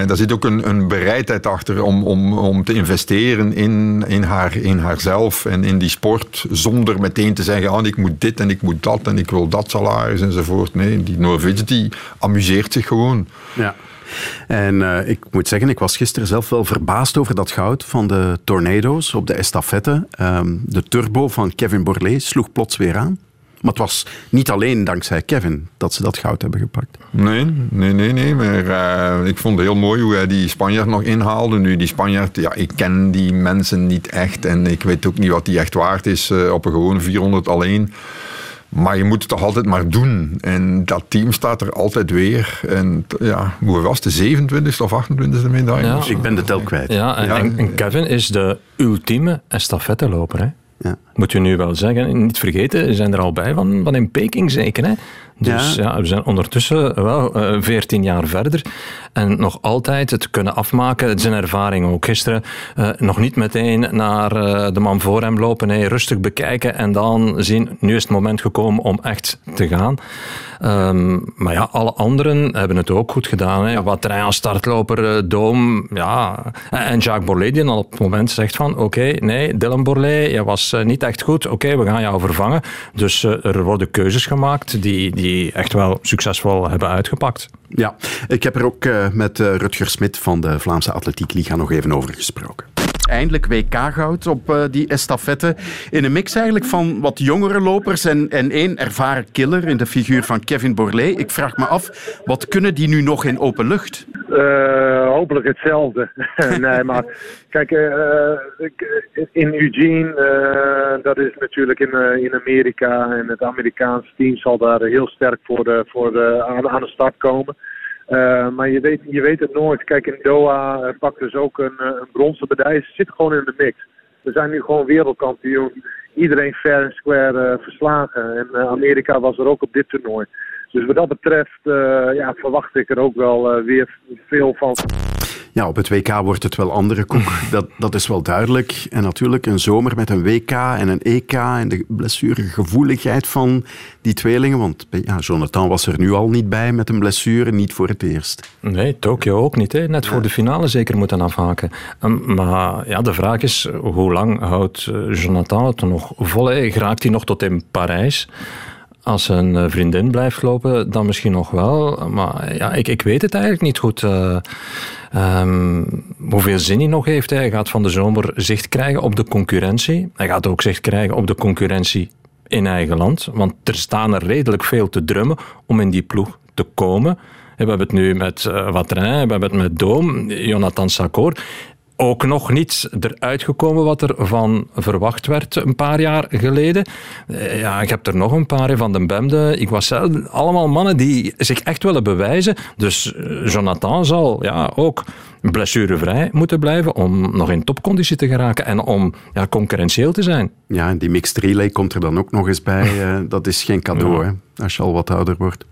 daar zit ook een, een bereidheid achter om, om, om te investeren in, in, haar, in haarzelf en in die sport. Zonder meteen te zeggen, ah, ik moet dit en ik moet dat en ik wil dat salaris enzovoort. Nee, die Norvits die amuseert zich gewoon. Ja. En uh, ik moet zeggen, ik was gisteren zelf wel verbaasd over dat goud van de Tornado's op de estafette. Um, de turbo van Kevin Borlée sloeg plots weer aan. Maar het was niet alleen dankzij Kevin dat ze dat goud hebben gepakt. Nee, nee, nee. nee maar uh, ik vond het heel mooi hoe hij die Spanjaard nog inhaalde. Nu, die Spanjaard, ja, ik ken die mensen niet echt. En ik weet ook niet wat die echt waard is uh, op een gewone 400 alleen. Maar je moet het toch altijd maar doen. En dat team staat er altijd weer. En ja, hoe was de 27e of 28e medaille? Ja. Ik ben de tel kwijt. Ja, en, ja. en Kevin is de ultieme estafetteloper. Hè? Ja. Moet je nu wel zeggen, niet vergeten, zijn er al bij van, van in Peking zeker. Hè? Dus ja. we zijn ondertussen wel uh, 14 jaar verder en nog altijd het kunnen afmaken. Het is een ervaring ook. Gisteren uh, nog niet meteen naar uh, de man voor hem lopen, nee, rustig bekijken en dan zien, nu is het moment gekomen om echt te gaan. Um, maar ja, alle anderen hebben het ook goed gedaan. Hè. Ja. Wat als startloper, Doom, ja. En Jacques Borlée die al op het moment zegt van, oké, okay, nee, Dylan Borlée, je was niet echt goed, oké, we gaan jou vervangen. Dus er worden keuzes gemaakt die, die echt wel succesvol hebben uitgepakt. Ja, ik heb er ook uh, met uh, Rutger Smit van de Vlaamse Atletiek Liga nog even over gesproken. Eindelijk WK-goud op uh, die estafette. In een mix eigenlijk van wat jongere lopers en, en één ervaren killer in de figuur van Kevin Borlée. Ik vraag me af, wat kunnen die nu nog in open lucht? Uh, hopelijk hetzelfde. (laughs) nee, maar kijk, uh, in Eugene, dat is natuurlijk in, in Amerika en het Amerikaanse team zal daar heel sterk voor, de, voor de, aan de start komen. Uh, maar je weet, je weet het nooit. Kijk, in Doha uh, pakt dus ook een, uh, een bronzen medaille. Ze zit gewoon in de mix. We zijn nu gewoon wereldkampioen. Iedereen fair en square verslagen. En Amerika was er ook op dit toernooi. Dus wat dat betreft ja, verwacht ik er ook wel weer veel van. Ja, op het WK wordt het wel andere koek. (laughs) Dat, dat is wel duidelijk. En natuurlijk een zomer met een WK en een EK en de blessuregevoeligheid van die tweelingen. Want ja, Jonathan was er nu al niet bij met een blessure, niet voor het eerst. Nee, Tokio ook niet. Hè. Net voor de finale zeker moeten afhaken. Um, maar ja, de vraag is, hoe lang houdt Jonathan het nog vol? Hè? Geraakt hij nog tot in Parijs? Als een vriendin blijft lopen, dan misschien nog wel. Maar ja, ik, ik weet het eigenlijk niet goed. Uh, um, hoeveel zin hij nog heeft. Hij gaat van de zomer zicht krijgen op de concurrentie. Hij gaat ook zicht krijgen op de concurrentie in eigen land. Want er staan er redelijk veel te drummen om in die ploeg te komen. We hebben het nu met uh, Watrin, we hebben het met Doom, Jonathan Sakor ook nog niet eruit gekomen wat er van verwacht werd een paar jaar geleden. Ja, ik heb er nog een paar van de Bemde. Ik was zelf allemaal mannen die zich echt willen bewijzen. Dus Jonathan zal ja, ook blessurevrij moeten blijven om nog in topconditie te geraken en om ja, concurrentieel te zijn. Ja, en die mixed relay komt er dan ook nog eens bij. (laughs) dat is geen cadeau, ja. hè, als je al wat ouder wordt.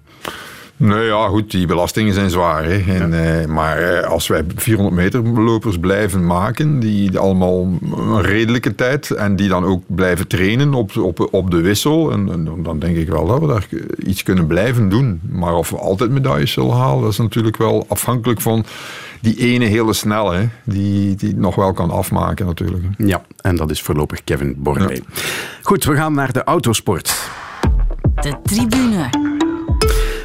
Nee, ja, goed, die belastingen zijn zwaar. Hè. En, eh, maar eh, als wij 400 meter lopers blijven maken, die allemaal een redelijke tijd, en die dan ook blijven trainen op, op, op de wissel, en, en, dan denk ik wel dat we daar iets kunnen blijven doen. Maar of we altijd medailles zullen halen, dat is natuurlijk wel afhankelijk van die ene hele snelle, die, die het nog wel kan afmaken natuurlijk. Ja, en dat is voorlopig Kevin Borlée. Ja. Goed, we gaan naar de autosport. De tribune.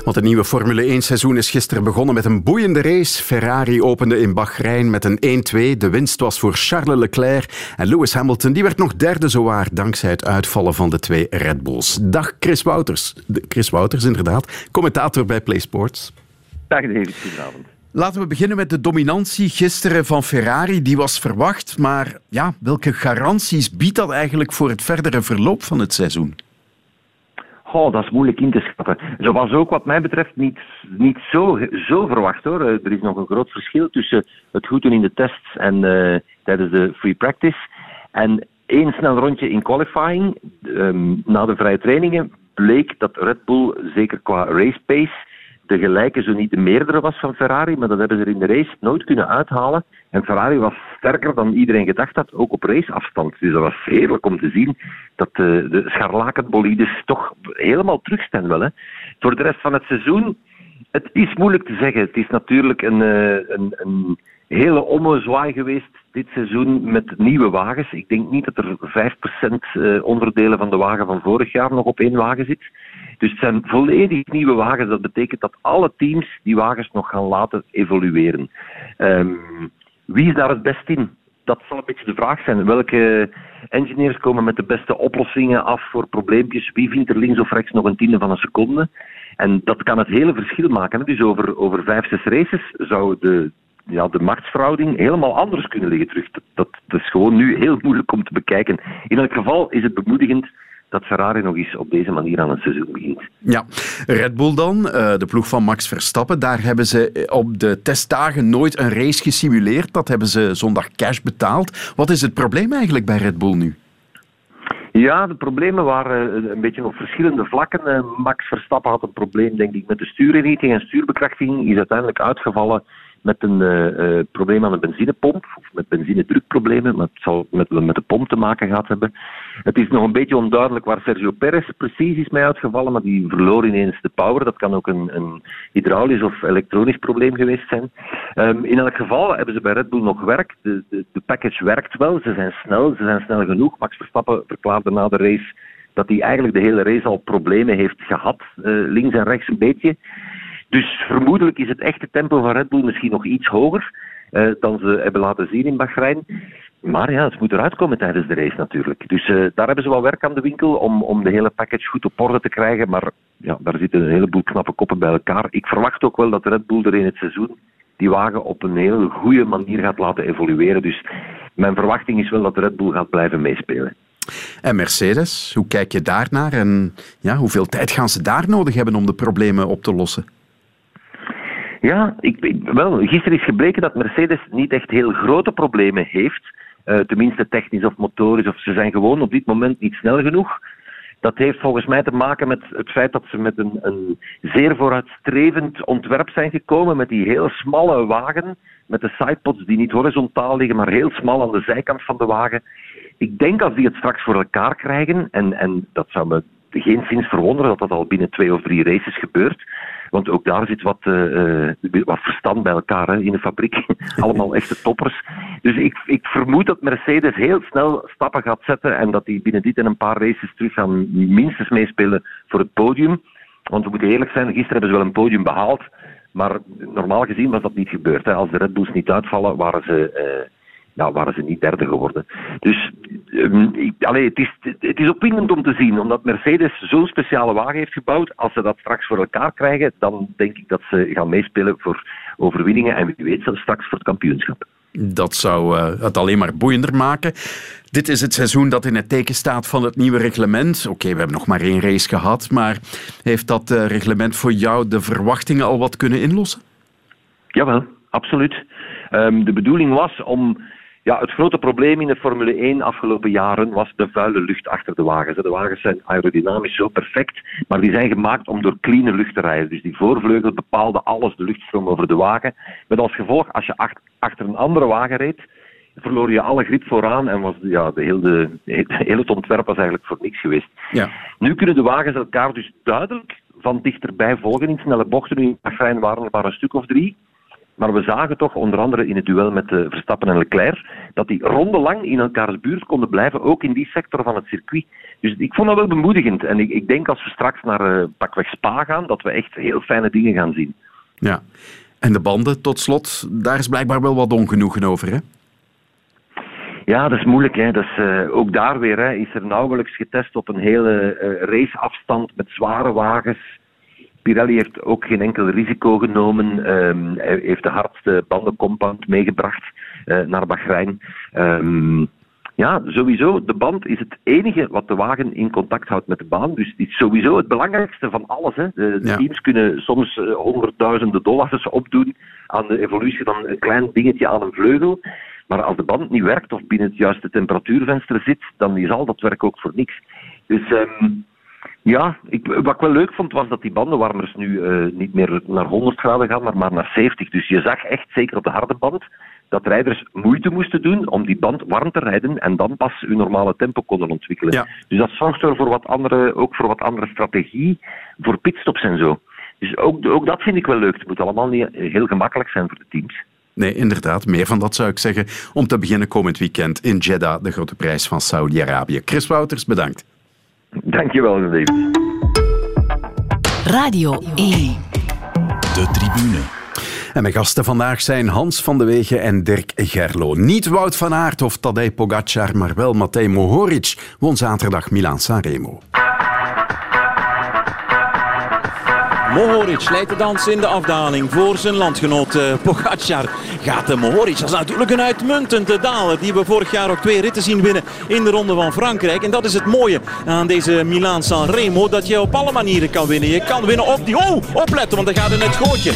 Want het nieuwe Formule 1-seizoen is gisteren begonnen met een boeiende race. Ferrari opende in Bahrein met een 1-2. De winst was voor Charles Leclerc. En Lewis Hamilton die werd nog derde zowaar dankzij het uitvallen van de twee Red Bulls. Dag Chris Wouters. Chris Wouters, inderdaad. Commentator bij Play Sports. Dag David, goedenavond. Laten we beginnen met de dominantie gisteren van Ferrari. Die was verwacht, maar ja, welke garanties biedt dat eigenlijk voor het verdere verloop van het seizoen? Oh, dat is moeilijk in te schatten. Zo was ook wat mij betreft niet, niet zo, zo verwacht hoor. Er is nog een groot verschil tussen het goed doen in de tests en uh, tijdens de free practice. En één snel rondje in qualifying, um, na de vrije trainingen, bleek dat Red Bull, zeker qua race pace, de gelijke, zo niet de meerdere was van Ferrari, maar dat hebben ze er in de race nooit kunnen uithalen. En Ferrari was sterker dan iedereen gedacht had, ook op raceafstand. Dus dat was heerlijk om te zien dat de, de scharlakenbolides toch helemaal terugstaan. Hè. Voor de rest van het seizoen, het is moeilijk te zeggen. Het is natuurlijk een, een, een hele ommezwaai geweest dit seizoen met nieuwe wagens. Ik denk niet dat er 5% onderdelen van de wagen van vorig jaar nog op één wagen zit. Dus het zijn volledig nieuwe wagens. Dat betekent dat alle teams die wagens nog gaan laten evolueren. Um, wie is daar het best in? Dat zal een beetje de vraag zijn. Welke engineers komen met de beste oplossingen af voor probleempjes? Wie vindt er links of rechts nog een tiende van een seconde? En dat kan het hele verschil maken. Dus over, over vijf, zes races zou de, ja, de machtsverhouding helemaal anders kunnen liggen terug. Dat, dat, dat is gewoon nu heel moeilijk om te bekijken. In elk geval is het bemoedigend dat Ferrari nog eens op deze manier aan het seizoen begint. Ja, Red Bull dan, de ploeg van Max Verstappen, daar hebben ze op de testdagen nooit een race gesimuleerd. Dat hebben ze zondag cash betaald. Wat is het probleem eigenlijk bij Red Bull nu? Ja, de problemen waren eh, een beetje op verschillende vlakken. Eh, Max Verstappen had een probleem, denk ik, met de stuurinrichting en stuurbekrachtiging. Is uiteindelijk uitgevallen met een uh, probleem aan de benzinepomp, of met benzinedrukproblemen, maar het zal met, met de pomp te maken gehad hebben. Het is nog een beetje onduidelijk waar Sergio Perez precies is mee uitgevallen, maar die verloor ineens de power. Dat kan ook een, een hydraulisch of elektronisch probleem geweest zijn. Um, in elk geval hebben ze bij Red Bull nog werk. De, de, package werkt wel, ze zijn snel, ze zijn snel genoeg. Max Verstappen verklaarde na de race dat hij eigenlijk de hele race al problemen heeft gehad, uh, links en rechts een beetje. Dus vermoedelijk is het echte tempo van Red Bull misschien nog iets hoger uh, dan ze hebben laten zien in Bahrein. Maar ja, het moet eruit komen tijdens de race natuurlijk. Dus uh, daar hebben ze wel werk aan de winkel om, om de hele package goed op orde te krijgen. Maar ja, daar zitten een heleboel knappe koppen bij elkaar. Ik verwacht ook wel dat Red Bull er in het seizoen die wagen op een hele goede manier gaat laten evolueren. Dus mijn verwachting is wel dat Red Bull gaat blijven meespelen. En Mercedes, hoe kijk je daarnaar? En ja, hoeveel tijd gaan ze daar nodig hebben om de problemen op te lossen? Ja, ik, wel, gisteren is gebleken dat Mercedes niet echt heel grote problemen heeft. Uh, tenminste technisch of motorisch, of ze zijn gewoon op dit moment niet snel genoeg. Dat heeft volgens mij te maken met het feit dat ze met een, een zeer vooruitstrevend ontwerp zijn gekomen, met die heel smalle wagen, met de sidepods die niet horizontaal liggen, maar heel smal aan de zijkant van de wagen. Ik denk als die het straks voor elkaar krijgen, en, en dat zou me geen zins verwonderen dat dat al binnen twee of drie races gebeurt, want ook daar zit wat, uh, wat verstand bij elkaar hè, in de fabriek. (laughs) Allemaal echte toppers. Dus ik, ik vermoed dat Mercedes heel snel stappen gaat zetten en dat die binnen dit en een paar races terug gaan minstens meespelen voor het podium. Want we moeten eerlijk zijn, gisteren hebben ze wel een podium behaald. Maar normaal gezien was dat niet gebeurd. Hè. Als de Red Bulls niet uitvallen, waren ze uh, nou, waren ze niet derde geworden. Dus um, ik, allee, het, is, het is opwindend om te zien, omdat Mercedes zo'n speciale wagen heeft gebouwd. Als ze dat straks voor elkaar krijgen, dan denk ik dat ze gaan meespelen voor overwinningen en wie weet zelfs straks voor het kampioenschap. Dat zou uh, het alleen maar boeiender maken. Dit is het seizoen dat in het teken staat van het nieuwe reglement. Oké, okay, we hebben nog maar één race gehad, maar heeft dat uh, reglement voor jou de verwachtingen al wat kunnen inlossen? Jawel, absoluut. Um, de bedoeling was om ja, het grote probleem in de Formule 1 afgelopen jaren was de vuile lucht achter de wagens. De wagens zijn aerodynamisch zo perfect, maar die zijn gemaakt om door clean lucht te rijden. Dus die voorvleugel bepaalde alles, de luchtstroom over de wagen. Met als gevolg, als je achter een andere wagen reed, verloor je alle grip vooraan en was ja, de hele, het ontwerp was eigenlijk voor niks geweest. Ja. Nu kunnen de wagens elkaar dus duidelijk van dichterbij volgen in snelle bochten. Nu in Bahrein waren er maar een stuk of drie. Maar we zagen toch, onder andere in het duel met uh, Verstappen en Leclerc, dat die rondelang in elkaars buurt konden blijven, ook in die sector van het circuit. Dus ik vond dat wel bemoedigend. En ik, ik denk als we straks naar uh, pakweg Spa gaan, dat we echt heel fijne dingen gaan zien. Ja. En de banden, tot slot, daar is blijkbaar wel wat ongenoegen over, hè? Ja, dat is moeilijk. Hè. Dat is, uh, ook daar weer hè, is er nauwelijks getest op een hele raceafstand met zware wagens Pirelli heeft ook geen enkel risico genomen. Um, hij heeft de hardste bandencompound meegebracht uh, naar Bahrein. Um, ja, sowieso, de band is het enige wat de wagen in contact houdt met de baan. Dus het is sowieso het belangrijkste van alles. Hè. De, de ja. teams kunnen soms uh, honderdduizenden dollars opdoen aan de evolutie van een klein dingetje aan een vleugel. Maar als de band niet werkt of binnen het juiste temperatuurvenster zit, dan is al dat werk ook voor niks. Dus um, ja, ik, wat ik wel leuk vond was dat die bandenwarmers nu uh, niet meer naar 100 graden gaan, maar maar naar 70. Dus je zag echt, zeker op de harde band, dat rijders moeite moesten doen om die band warm te rijden en dan pas hun normale tempo konden ontwikkelen. Ja. Dus dat zorgt er voor wat andere, ook voor wat andere strategie, voor pitstops en zo. Dus ook, ook dat vind ik wel leuk. Het moet allemaal niet heel gemakkelijk zijn voor de teams. Nee, inderdaad. Meer van dat zou ik zeggen. Om te beginnen komend weekend in Jeddah, de grote prijs van Saudi-Arabië. Chris Wouters, bedankt. Dankjewel, David. Radio 1. De tribune. En mijn gasten vandaag zijn Hans van de Wegen en Dirk Gerlo. Niet Wout van Aert of Tadej Pogacar, maar wel Matej Mohoric won zaterdag Milaan-Sanremo. Mohoric leidt de dans in de afdaling voor zijn landgenoot uh, Pogacar. Gaat de Mohoric, dat is natuurlijk een uitmuntende daler die we vorig jaar ook twee ritten zien winnen in de Ronde van Frankrijk. En dat is het mooie aan deze Milaan San Remo, dat je op alle manieren kan winnen. Je kan winnen op die... Oh, opletten, want dan gaat in het gootje.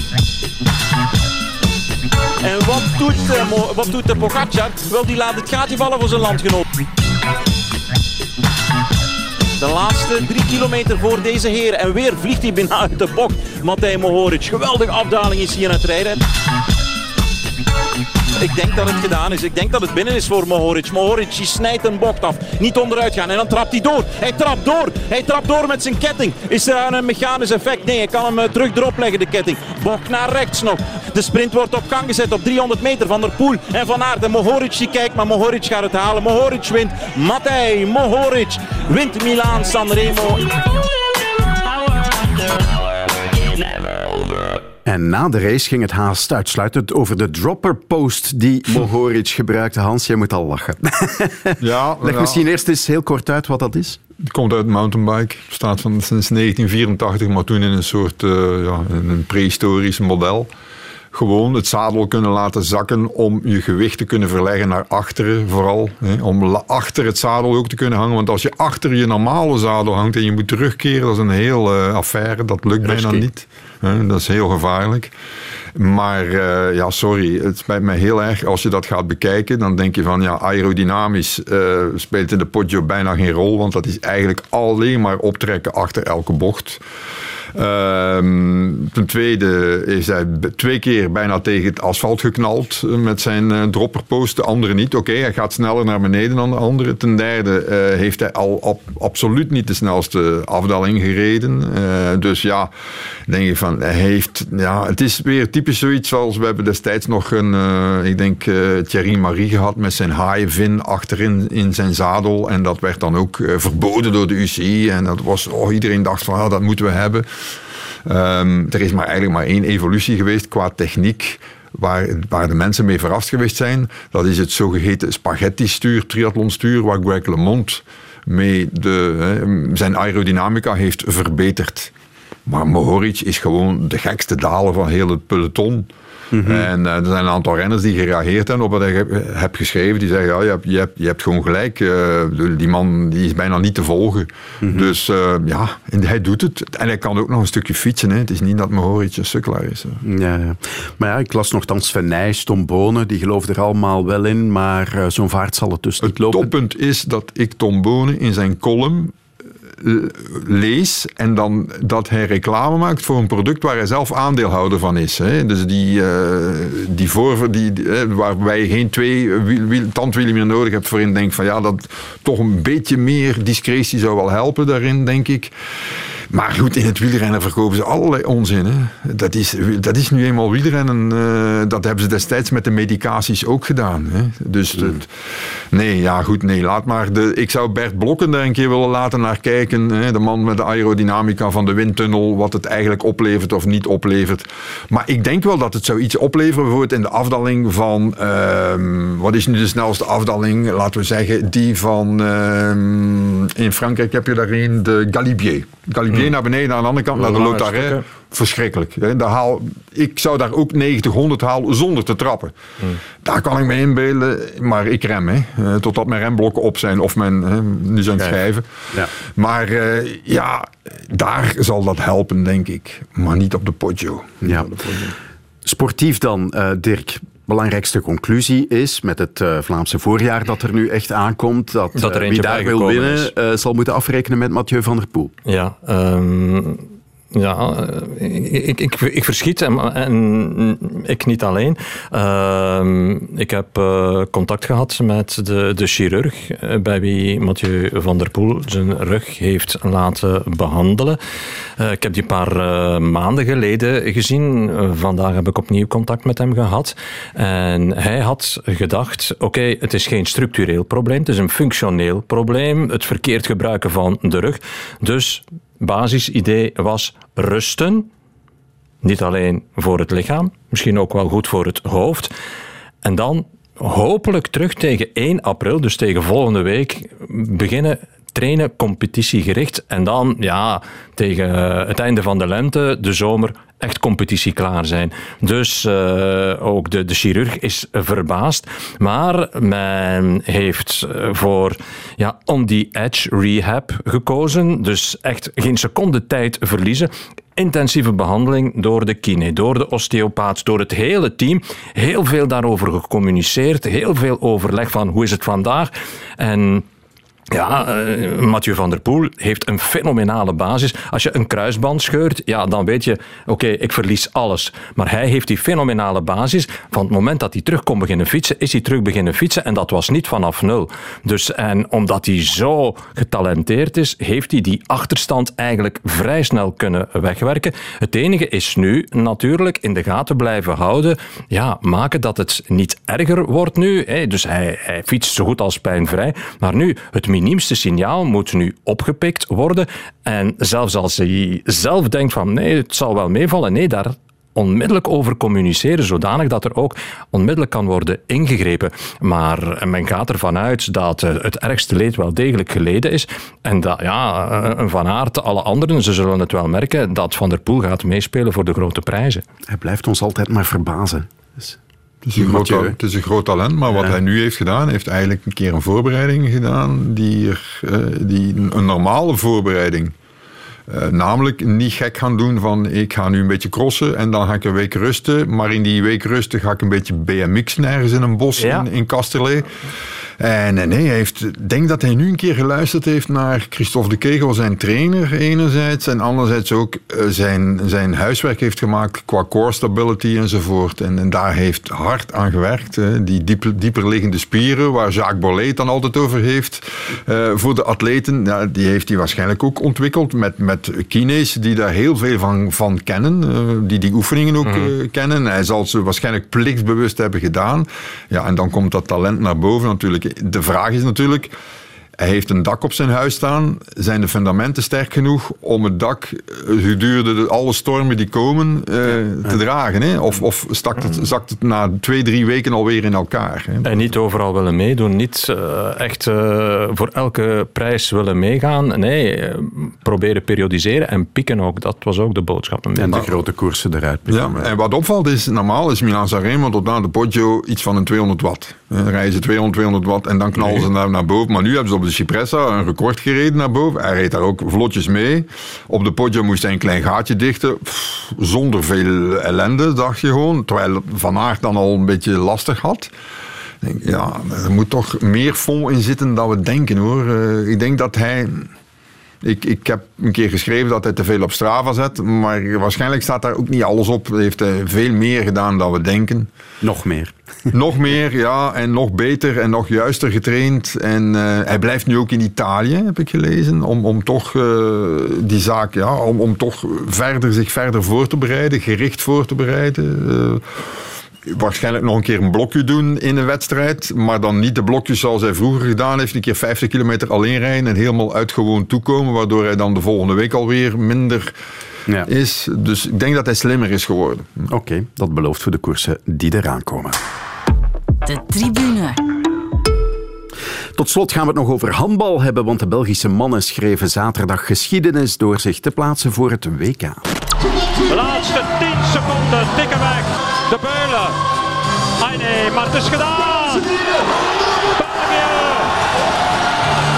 En wat doet, uh, wat doet de Pogacar? Wel, die laat het gaatje vallen voor zijn landgenoot. De laatste drie kilometer voor deze heren. En weer vliegt hij bijna uit de bocht. Matej Mohoric. Geweldige afdaling is hier aan het rijden. Ik denk dat het gedaan is. Ik denk dat het binnen is voor Mohoric. Mohoric snijdt een bocht af. Niet onderuit gaan. En dan trapt hij door. Hij trapt door. Hij trapt door met zijn ketting. Is er een mechanisch effect? Nee, hij kan hem eh, terug erop leggen, de ketting. Bocht naar rechts nog. De sprint wordt op gang gezet op 300 meter van der Poel en Van Aert. En Mohoric die kijkt, maar Mohoric gaat het halen. Mohoric wint. Matej Mohoric wint Milaan Sanremo. En na de race ging het haast uitsluitend over de dropper post die (laughs) Mohoric gebruikte. Hans, jij moet al lachen. (laughs) Ja, Leg ja. misschien eerst eens heel kort uit wat dat is. Het komt uit mountainbike. Staat van sinds 1984, maar toen in een soort eh, ja, een prehistorisch model. Gewoon het zadel kunnen laten zakken om je gewicht te kunnen verleggen naar achteren vooral. Hè, om achter het zadel ook te kunnen hangen. Want als je achter je normale zadel hangt en je moet terugkeren, dat is een heel eh, affaire. Dat lukt bijna niet. Hè, dat is heel gevaarlijk. Maar eh, ja, sorry, het spijt mij heel erg. Als je dat gaat bekijken, dan denk je van ja, aerodynamisch eh, speelt in de Poggio bijna geen rol. Want dat is eigenlijk alleen maar optrekken achter elke bocht. Ehm, ten tweede is hij twee keer bijna tegen het asfalt geknald eh, met zijn eh, dropperpost. De andere niet. Oké, hij gaat sneller naar beneden dan de andere. Ten derde eh, heeft hij al ab- absoluut niet de snelste afdaling gereden. Dus ja, denk je van, hij heeft... Ja, het is weer typisch zoiets zoals we hebben destijds nog een, ik denk, Thierry Marie gehad met zijn haaienvin achterin in zijn zadel. En dat werd dan ook verboden door de UCI. En dat was, oh, iedereen dacht van, ah, dat moeten we hebben. Ehm, er is maar eigenlijk maar één evolutie geweest qua techniek. Waar, waar de mensen mee verrast geweest zijn. Dat is het zogeheten spaghetti-stuur, triathlonstuur, waar Greg LeMond mee de, zijn aerodynamica heeft verbeterd. Maar Mohoric is gewoon de gekste daler van heel het peloton. En eh, er zijn een aantal renners die gereageerd hebben op wat ik heb, heb geschreven. Die zeggen, ja, je hebt, je hebt, je hebt gewoon gelijk. eh, die man die is bijna niet te volgen. Dus eh, ja, en hij doet het. En hij kan ook nog een stukje fietsen. Hè. Het is niet dat Mohoric een sukkelaar is. Ja, ja. Maar ja, ik las nogthans Sven Nijs, Tom Bonen, die geloofden er allemaal wel in, maar zo'n vaart zal het dus niet lopen. toppunt is dat ik Tom Bonen in zijn column lees en dan dat hij reclame maakt voor een product waar hij zelf aandeelhouder van is. Hè. Dus die, eh, die voor, die, eh, waarbij je geen twee wiel, wiel, tandwielen meer nodig hebt voorin denk van ja, dat toch een beetje meer discretie zou wel helpen daarin, denk ik. Maar goed, in het wielrennen verkopen ze allerlei onzin. Hè. Dat, is, dat is nu eenmaal wielrennen. eh, dat hebben ze destijds met de medicaties ook gedaan. Hè. Dus het- nee, ja goed, nee, laat maar. De, ik zou Bert Blokken daar een keer willen laten naar kijken. Hè. De man met de aerodynamica van de windtunnel. Wat het eigenlijk oplevert of niet oplevert. Maar ik denk wel dat het zou iets opleveren. Bijvoorbeeld in de afdaling van... ehm, wat is nu de snelste afdaling? Laten we zeggen, die van... ehm, in Frankrijk heb je daarin de Galibier. Galibier naar beneden, aan de andere kant naar de Lotaret. Verschrikkelijk. Daar haal, ik zou daar ook 90, 100 halen zonder te trappen. Daar kan ik me inbeelden, maar ik rem. Hè. Eh, totdat mijn remblokken op zijn of mijn, hè, nu zijn het schrijven. Ja. Maar eh, ja, daar zal dat helpen, denk ik. Maar niet op de Poggio. Ja. Sportief dan, eh, Dirk. Belangrijkste conclusie is met het Vlaamse voorjaar dat er nu echt aankomt, dat, Dat er wie daar wil winnen eh, zal moeten afrekenen met Mathieu van der Poel. Ja, ehm, ja eh, ik, ik, ik verschiet en, en ik niet alleen. Ehm, ik heb eh, contact gehad met de, de chirurg eh, bij wie Mathieu van der Poel zijn rug heeft laten behandelen. Eh, ik heb die een paar maanden geleden gezien. Vandaag heb ik opnieuw contact met hem gehad. En hij had gedacht, oké, het is geen structureel probleem, het is een functioneel probleem. Het verkeerd gebruiken van de rug. Dus basisidee was rusten. Niet alleen voor het lichaam, misschien ook wel goed voor het hoofd. En dan hopelijk terug tegen 1 april, dus tegen volgende week, beginnen trainen competitiegericht. En dan, ja, tegen eh, het einde van de lente, de zomer, echt competitie klaar zijn. Dus eh, ook de, de chirurg is verbaasd. Maar men heeft eh, voor ja, on the edge rehab gekozen. Dus echt geen seconde tijd verliezen. Intensieve behandeling door de kine, door de osteopaat, door het hele team. Heel veel daarover gecommuniceerd, heel veel overleg van hoe is het vandaag. En Ja, uh, Mathieu van der Poel heeft een fenomenale basis. Als je een kruisband scheurt, ja, dan weet je, oké, ik verlies alles. Maar hij heeft die fenomenale basis. Van het moment dat hij terug kon beginnen fietsen, is hij terug beginnen fietsen. En dat was niet vanaf nul. Dus, en omdat hij zo getalenteerd is, heeft hij die achterstand eigenlijk vrij snel kunnen wegwerken. Het enige is nu natuurlijk in de gaten blijven houden. Ja, maken dat het niet erger wordt nu. Dus hij, hij fietst zo goed als pijnvrij. Maar nu, het miniemste signaal moet nu opgepikt worden. En zelfs als hij zelf denkt van nee, het zal wel meevallen, nee, daar onmiddellijk over communiceren, zodanig dat er ook onmiddellijk kan worden ingegrepen. Maar men gaat ervan uit dat het ergste leed wel degelijk geleden is en dat ja, een Van Aert, alle anderen, ze zullen het wel merken, dat Van der Poel gaat meespelen voor de grote prijzen. Hij blijft ons altijd maar verbazen. Dus het is, een groot, het is een groot talent, maar wat hij nu heeft gedaan, heeft eigenlijk een keer een voorbereiding gedaan die, er, uh, die een normale voorbereiding. Uh, namelijk niet gek gaan doen van ik ga nu een beetje crossen en dan ga ik een week rusten. Maar in die week rusten ga ik een beetje BMX'en ergens in een bos ja. in, in Kasterlee. En nee, hij heeft, denk dat hij nu een keer geluisterd heeft naar Christophe de Kegel, zijn trainer enerzijds. En anderzijds ook uh, zijn, zijn huiswerk heeft gemaakt qua core stability enzovoort. En, en daar heeft hard aan gewerkt. Hè. Die dieper, dieper liggende spieren, waar Jacques Bollet dan altijd over heeft. Uh, voor de atleten, ja, die heeft hij waarschijnlijk ook ontwikkeld met, met kines die daar heel veel van, van kennen. Uh, die die oefeningen ook mm. kennen. Hij zal ze waarschijnlijk plichtsbewust hebben gedaan. Ja, en dan komt dat talent naar boven natuurlijk de vraag is natuurlijk, hij heeft een dak op zijn huis staan. Zijn de fundamenten sterk genoeg om het dak gedurende alle stormen die komen uh, te dragen? Hè? Of, of stakt het, zakt het na twee, drie weken alweer in elkaar? Hè? En niet overal willen meedoen. Niet uh, echt uh, voor elke prijs willen meegaan. Nee, proberen periodiseren en pieken ook. Dat was ook de boodschap. En de grote koersen eruit. Ja, en wat opvalt is, normaal is Milan Sanremo tot aan de Poggio iets van een 200 watt. Dan rijden ze 200, 200 watt en dan knallen ze naar, naar boven. Maar nu hebben ze op de Cipressa een record gereden naar boven. Hij reed daar ook vlotjes mee. Op de Poggio moest hij een klein gaatje dichten. Zonder veel ellende, dacht je gewoon. Terwijl Van Aert dan al een beetje lastig had. Ja, er moet toch meer vol in zitten dan we denken hoor. Uh, ik denk dat hij... Ik, ik heb een keer geschreven dat hij te veel op Strava zet, maar waarschijnlijk staat daar ook niet alles op. Hij heeft hij veel meer gedaan dan we denken. Nog meer. (laughs) nog meer, ja. En nog beter en nog juister getraind. En uh, hij blijft nu ook in Italië, heb ik gelezen. Om, om toch uh, die zaak, ja, om, om toch verder, zich verder voor te bereiden, gericht voor te bereiden. Uh, waarschijnlijk nog een keer een blokje doen in een wedstrijd. Maar dan niet de blokjes zoals hij vroeger gedaan heeft. Een keer 50 kilometer alleen rijden en helemaal uitgewoon toekomen. Waardoor hij dan de volgende week alweer minder ja. is. Dus ik denk dat hij slimmer is geworden. Oké, okay, dat belooft voor de koersen die eraan komen. De tribune. Tot slot gaan we het nog over handbal hebben, want de Belgische mannen schreven zaterdag geschiedenis door zich te plaatsen voor het WK. De laatste 10 seconden tikken weg. De Beulen. Ai nee, maar het is gedaan. België.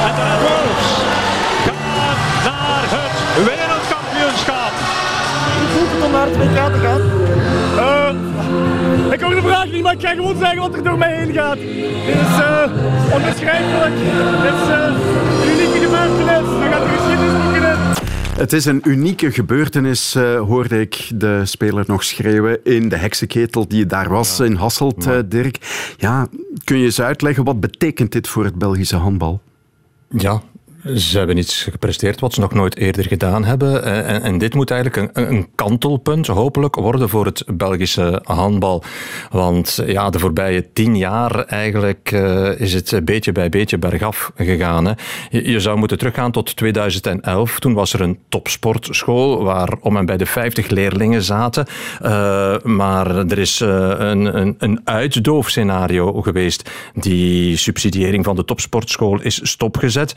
En de Red Wolves gaan naar het wereldkampioenschap. Hoe voelt het om naar het WK te gaan? Uh, ik hoor de vraag niet, maar ik ga gewoon zeggen wat er door mij heen gaat. Dit is uh, onbeschrijfelijk. Dit is uh, een unieke gebeurtenis. Dan gaat de geschiedenisboeken in. Het is een unieke gebeurtenis, uh, hoorde ik de speler nog schreeuwen in de heksenketel die daar was ja. in Hasselt, uh, Dirk. Ja, kun je eens uitleggen, wat betekent dit voor het Belgische handbal? Ja, ze hebben iets gepresteerd wat ze nog nooit eerder gedaan hebben. En, dit moet eigenlijk een, een, kantelpunt, hopelijk, worden voor het Belgische handbal. Want ja, de voorbije tien jaar eigenlijk uh, is het beetje bij beetje bergaf gegaan. Hè. Je, zou moeten teruggaan tot 2011. Toen was er een topsportschool waar om en bij de 50 leerlingen zaten. Uh, maar er is uh, een, een, een uitdoofscenario geweest. Die subsidiëring van de topsportschool is stopgezet.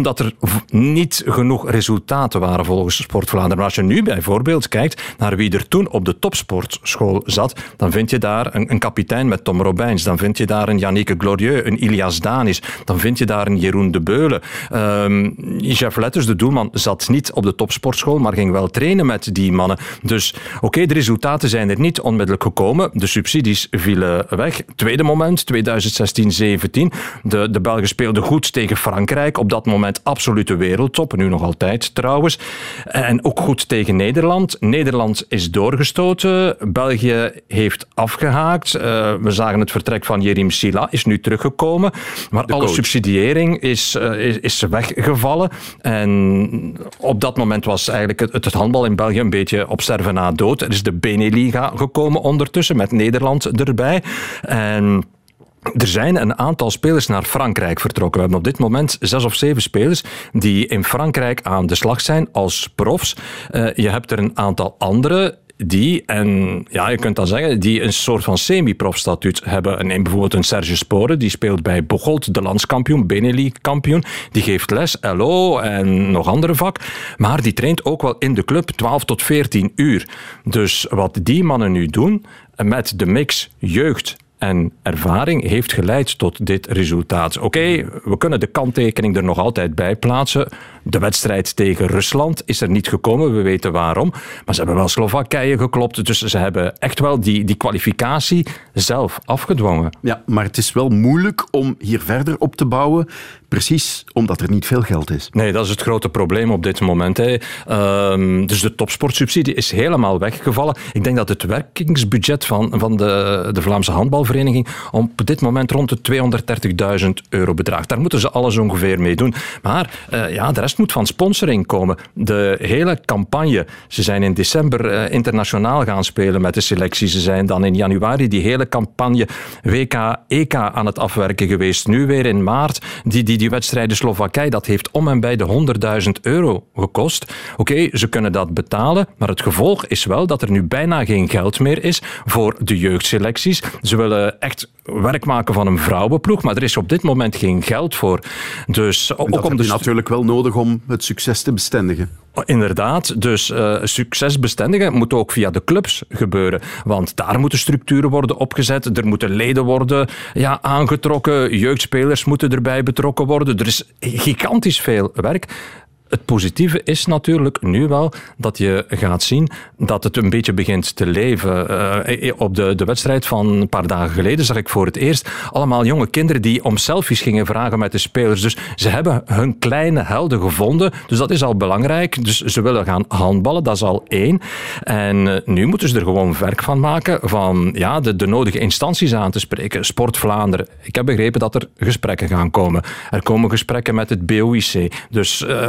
Omdat er niet genoeg resultaten waren volgens Sport Vlaanderen. Maar als je nu bijvoorbeeld kijkt naar wie er toen op de topsportschool zat, dan vind je daar een, een kapitein met Tom Robijns, dan vind je daar een Yannick Glorieux, een Ilias Danis, dan vind je daar een Jeroen de Beulen. Ehm Jeff Letters, de doelman, zat niet op de topsportschool, maar ging wel trainen met die mannen. Dus oké, de resultaten zijn er niet onmiddellijk gekomen. De subsidies vielen weg. Tweede moment, 2016-17. De, de Belgen speelden goed tegen Frankrijk. Op dat moment absolute wereldtop. Nu nog altijd trouwens. En ook goed tegen Nederland. Nederland is doorgestoten. België heeft afgehaakt. Eh, we zagen het vertrek van Jerim Sila. Is nu teruggekomen. Maar alle coach. subsidiëring is, eh, is, is weggevallen. En op dat moment was eigenlijk het, het handbal in België een beetje op sterven na dood. Er is de Beneliga gekomen ondertussen met Nederland erbij. En er zijn een aantal spelers naar Frankrijk vertrokken. We hebben op dit moment zes of zeven spelers die in Frankrijk aan de slag zijn als profs. Eh, je hebt er een aantal andere die, en ja, je kunt dan zeggen, die een soort van semi-prof-statuut hebben. En neem bijvoorbeeld een Serge Sporen, die speelt bij Bocholt, de landskampioen, Benelux-kampioen. Die geeft les, LO en nog andere vak. Maar die traint ook wel in de club 12 tot 14 uur. Dus wat die mannen nu doen, met de mix jeugd en ervaring heeft geleid tot dit resultaat. Oké, we kunnen de kanttekening er nog altijd bij plaatsen. De wedstrijd tegen Rusland is er niet gekomen, we weten waarom. Maar ze hebben wel Slowakije geklopt, dus ze hebben echt wel die, die kwalificatie zelf afgedwongen. Ja, maar het is wel moeilijk om hier verder op te bouwen, precies omdat er niet veel geld is. Nee, dat is het grote probleem op dit moment. Hè. Ehm, dus de topsportsubsidie is helemaal weggevallen. Ik denk dat het werkingsbudget van, van de, de Vlaamse handbalvereniging op dit moment rond de 230.000 euro bedraagt. Daar moeten ze alles ongeveer mee doen. Maar eh, ja, de rest moet van sponsoring komen. De hele campagne. Ze zijn in december eh, internationaal gaan spelen met de selectie. Ze zijn dan in januari die hele campagne WK, EK aan het afwerken geweest. Nu weer in maart die, die, die wedstrijden Slowakije. Dat heeft om en bij de 100.000 euro gekost. Oké, ze kunnen dat betalen, maar het gevolg is wel dat er nu bijna geen geld meer is voor de jeugdselecties. Ze willen echt werk maken van een vrouwenploeg, maar er is op dit moment geen geld voor. Dus ook dat om de natuurlijk wel nodig om het succes te bestendigen. Inderdaad, dus eh succesbestendigen moet ook via de clubs gebeuren. Want daar moeten structuren worden opgezet, er moeten leden worden ja, aangetrokken, jeugdspelers moeten erbij betrokken worden. Er is gigantisch veel werk. Het positieve is natuurlijk nu wel dat je gaat zien dat het een beetje begint te leven. Eh, op de, de wedstrijd van een paar dagen geleden zag ik voor het eerst allemaal jonge kinderen die om selfies gingen vragen met de spelers. Dus ze hebben hun kleine helden gevonden. Dus dat is al belangrijk. Dus ze willen gaan handballen, dat is al één. En eh, nu moeten ze er gewoon werk van maken van ja, de, de nodige instanties aan te spreken. Sport Vlaanderen. Ik heb begrepen dat er gesprekken gaan komen. Er komen gesprekken met het BOIC. Dus eh,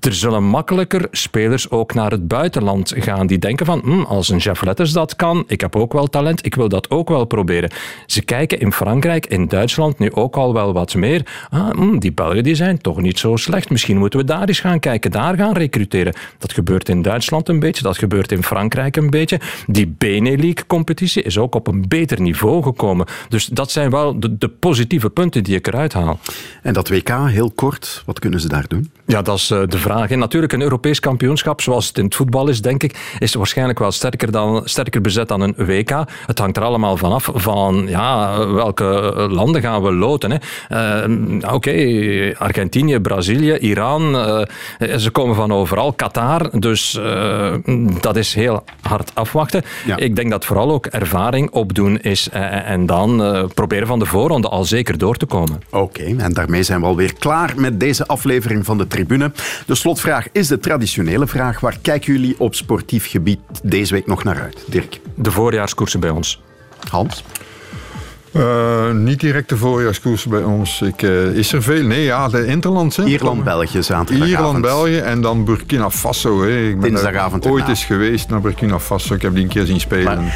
er zullen makkelijker spelers ook naar het buitenland gaan die denken van "Hm, als een Jeff Letters dat kan, ik heb ook wel talent, ik wil dat ook wel proberen. Ze kijken in Frankrijk, in Duitsland nu ook al wel wat meer. Ah, hm, die Belgen die zijn toch niet zo slecht. Misschien moeten we daar eens gaan kijken, daar gaan recruteren. Dat gebeurt in Duitsland een beetje, dat gebeurt in Frankrijk een beetje. Die Benelux-competitie is ook op een beter niveau gekomen. Dus dat zijn wel de, de positieve punten die ik eruit haal. En dat WK, heel kort, wat kunnen ze daar doen? Ja, dat is eh, de vraag. Natuurlijk, een Europees kampioenschap, zoals het in het voetbal is, denk ik, is waarschijnlijk wel sterker, dan, sterker bezet dan een WK. Het hangt er allemaal vanaf van ja, welke landen gaan we loten. Eh, Oké, Argentinië, Brazilië, Iran, eh, ze komen van overal. Qatar, dus eh, dat is heel hard afwachten. Ik denk dat vooral ook ervaring opdoen is eh, en dan eh, proberen van de voorronde al zeker door te komen. Oké, en daarmee zijn we alweer klaar met deze aflevering van de Tribune. De slotvraag is de traditionele vraag. Waar kijken jullie op sportief gebied deze week nog naar uit? Dirk. De voorjaarskoersen bij ons. Hans? Eh, niet direct de voorjaarskoers bij ons. Ik, eh, is er veel? Nee, ja, de Interlands. hè. Ierland-België zaterdagavond. Ierland-België en dan Burkina Faso. Hè. Ik ben Dinsdagavond ooit eens geweest naar Burkina Faso. Ik heb die een keer zien spelen. (laughs)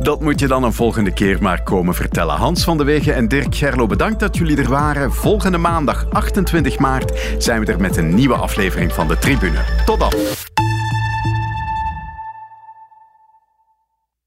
Dat moet je dan een volgende keer maar komen vertellen. Hans van de Wegen en Dirk Gerlo, bedankt dat jullie er waren. Volgende maandag, 28 maart, zijn we er met een nieuwe aflevering van de Tribune. Tot dan.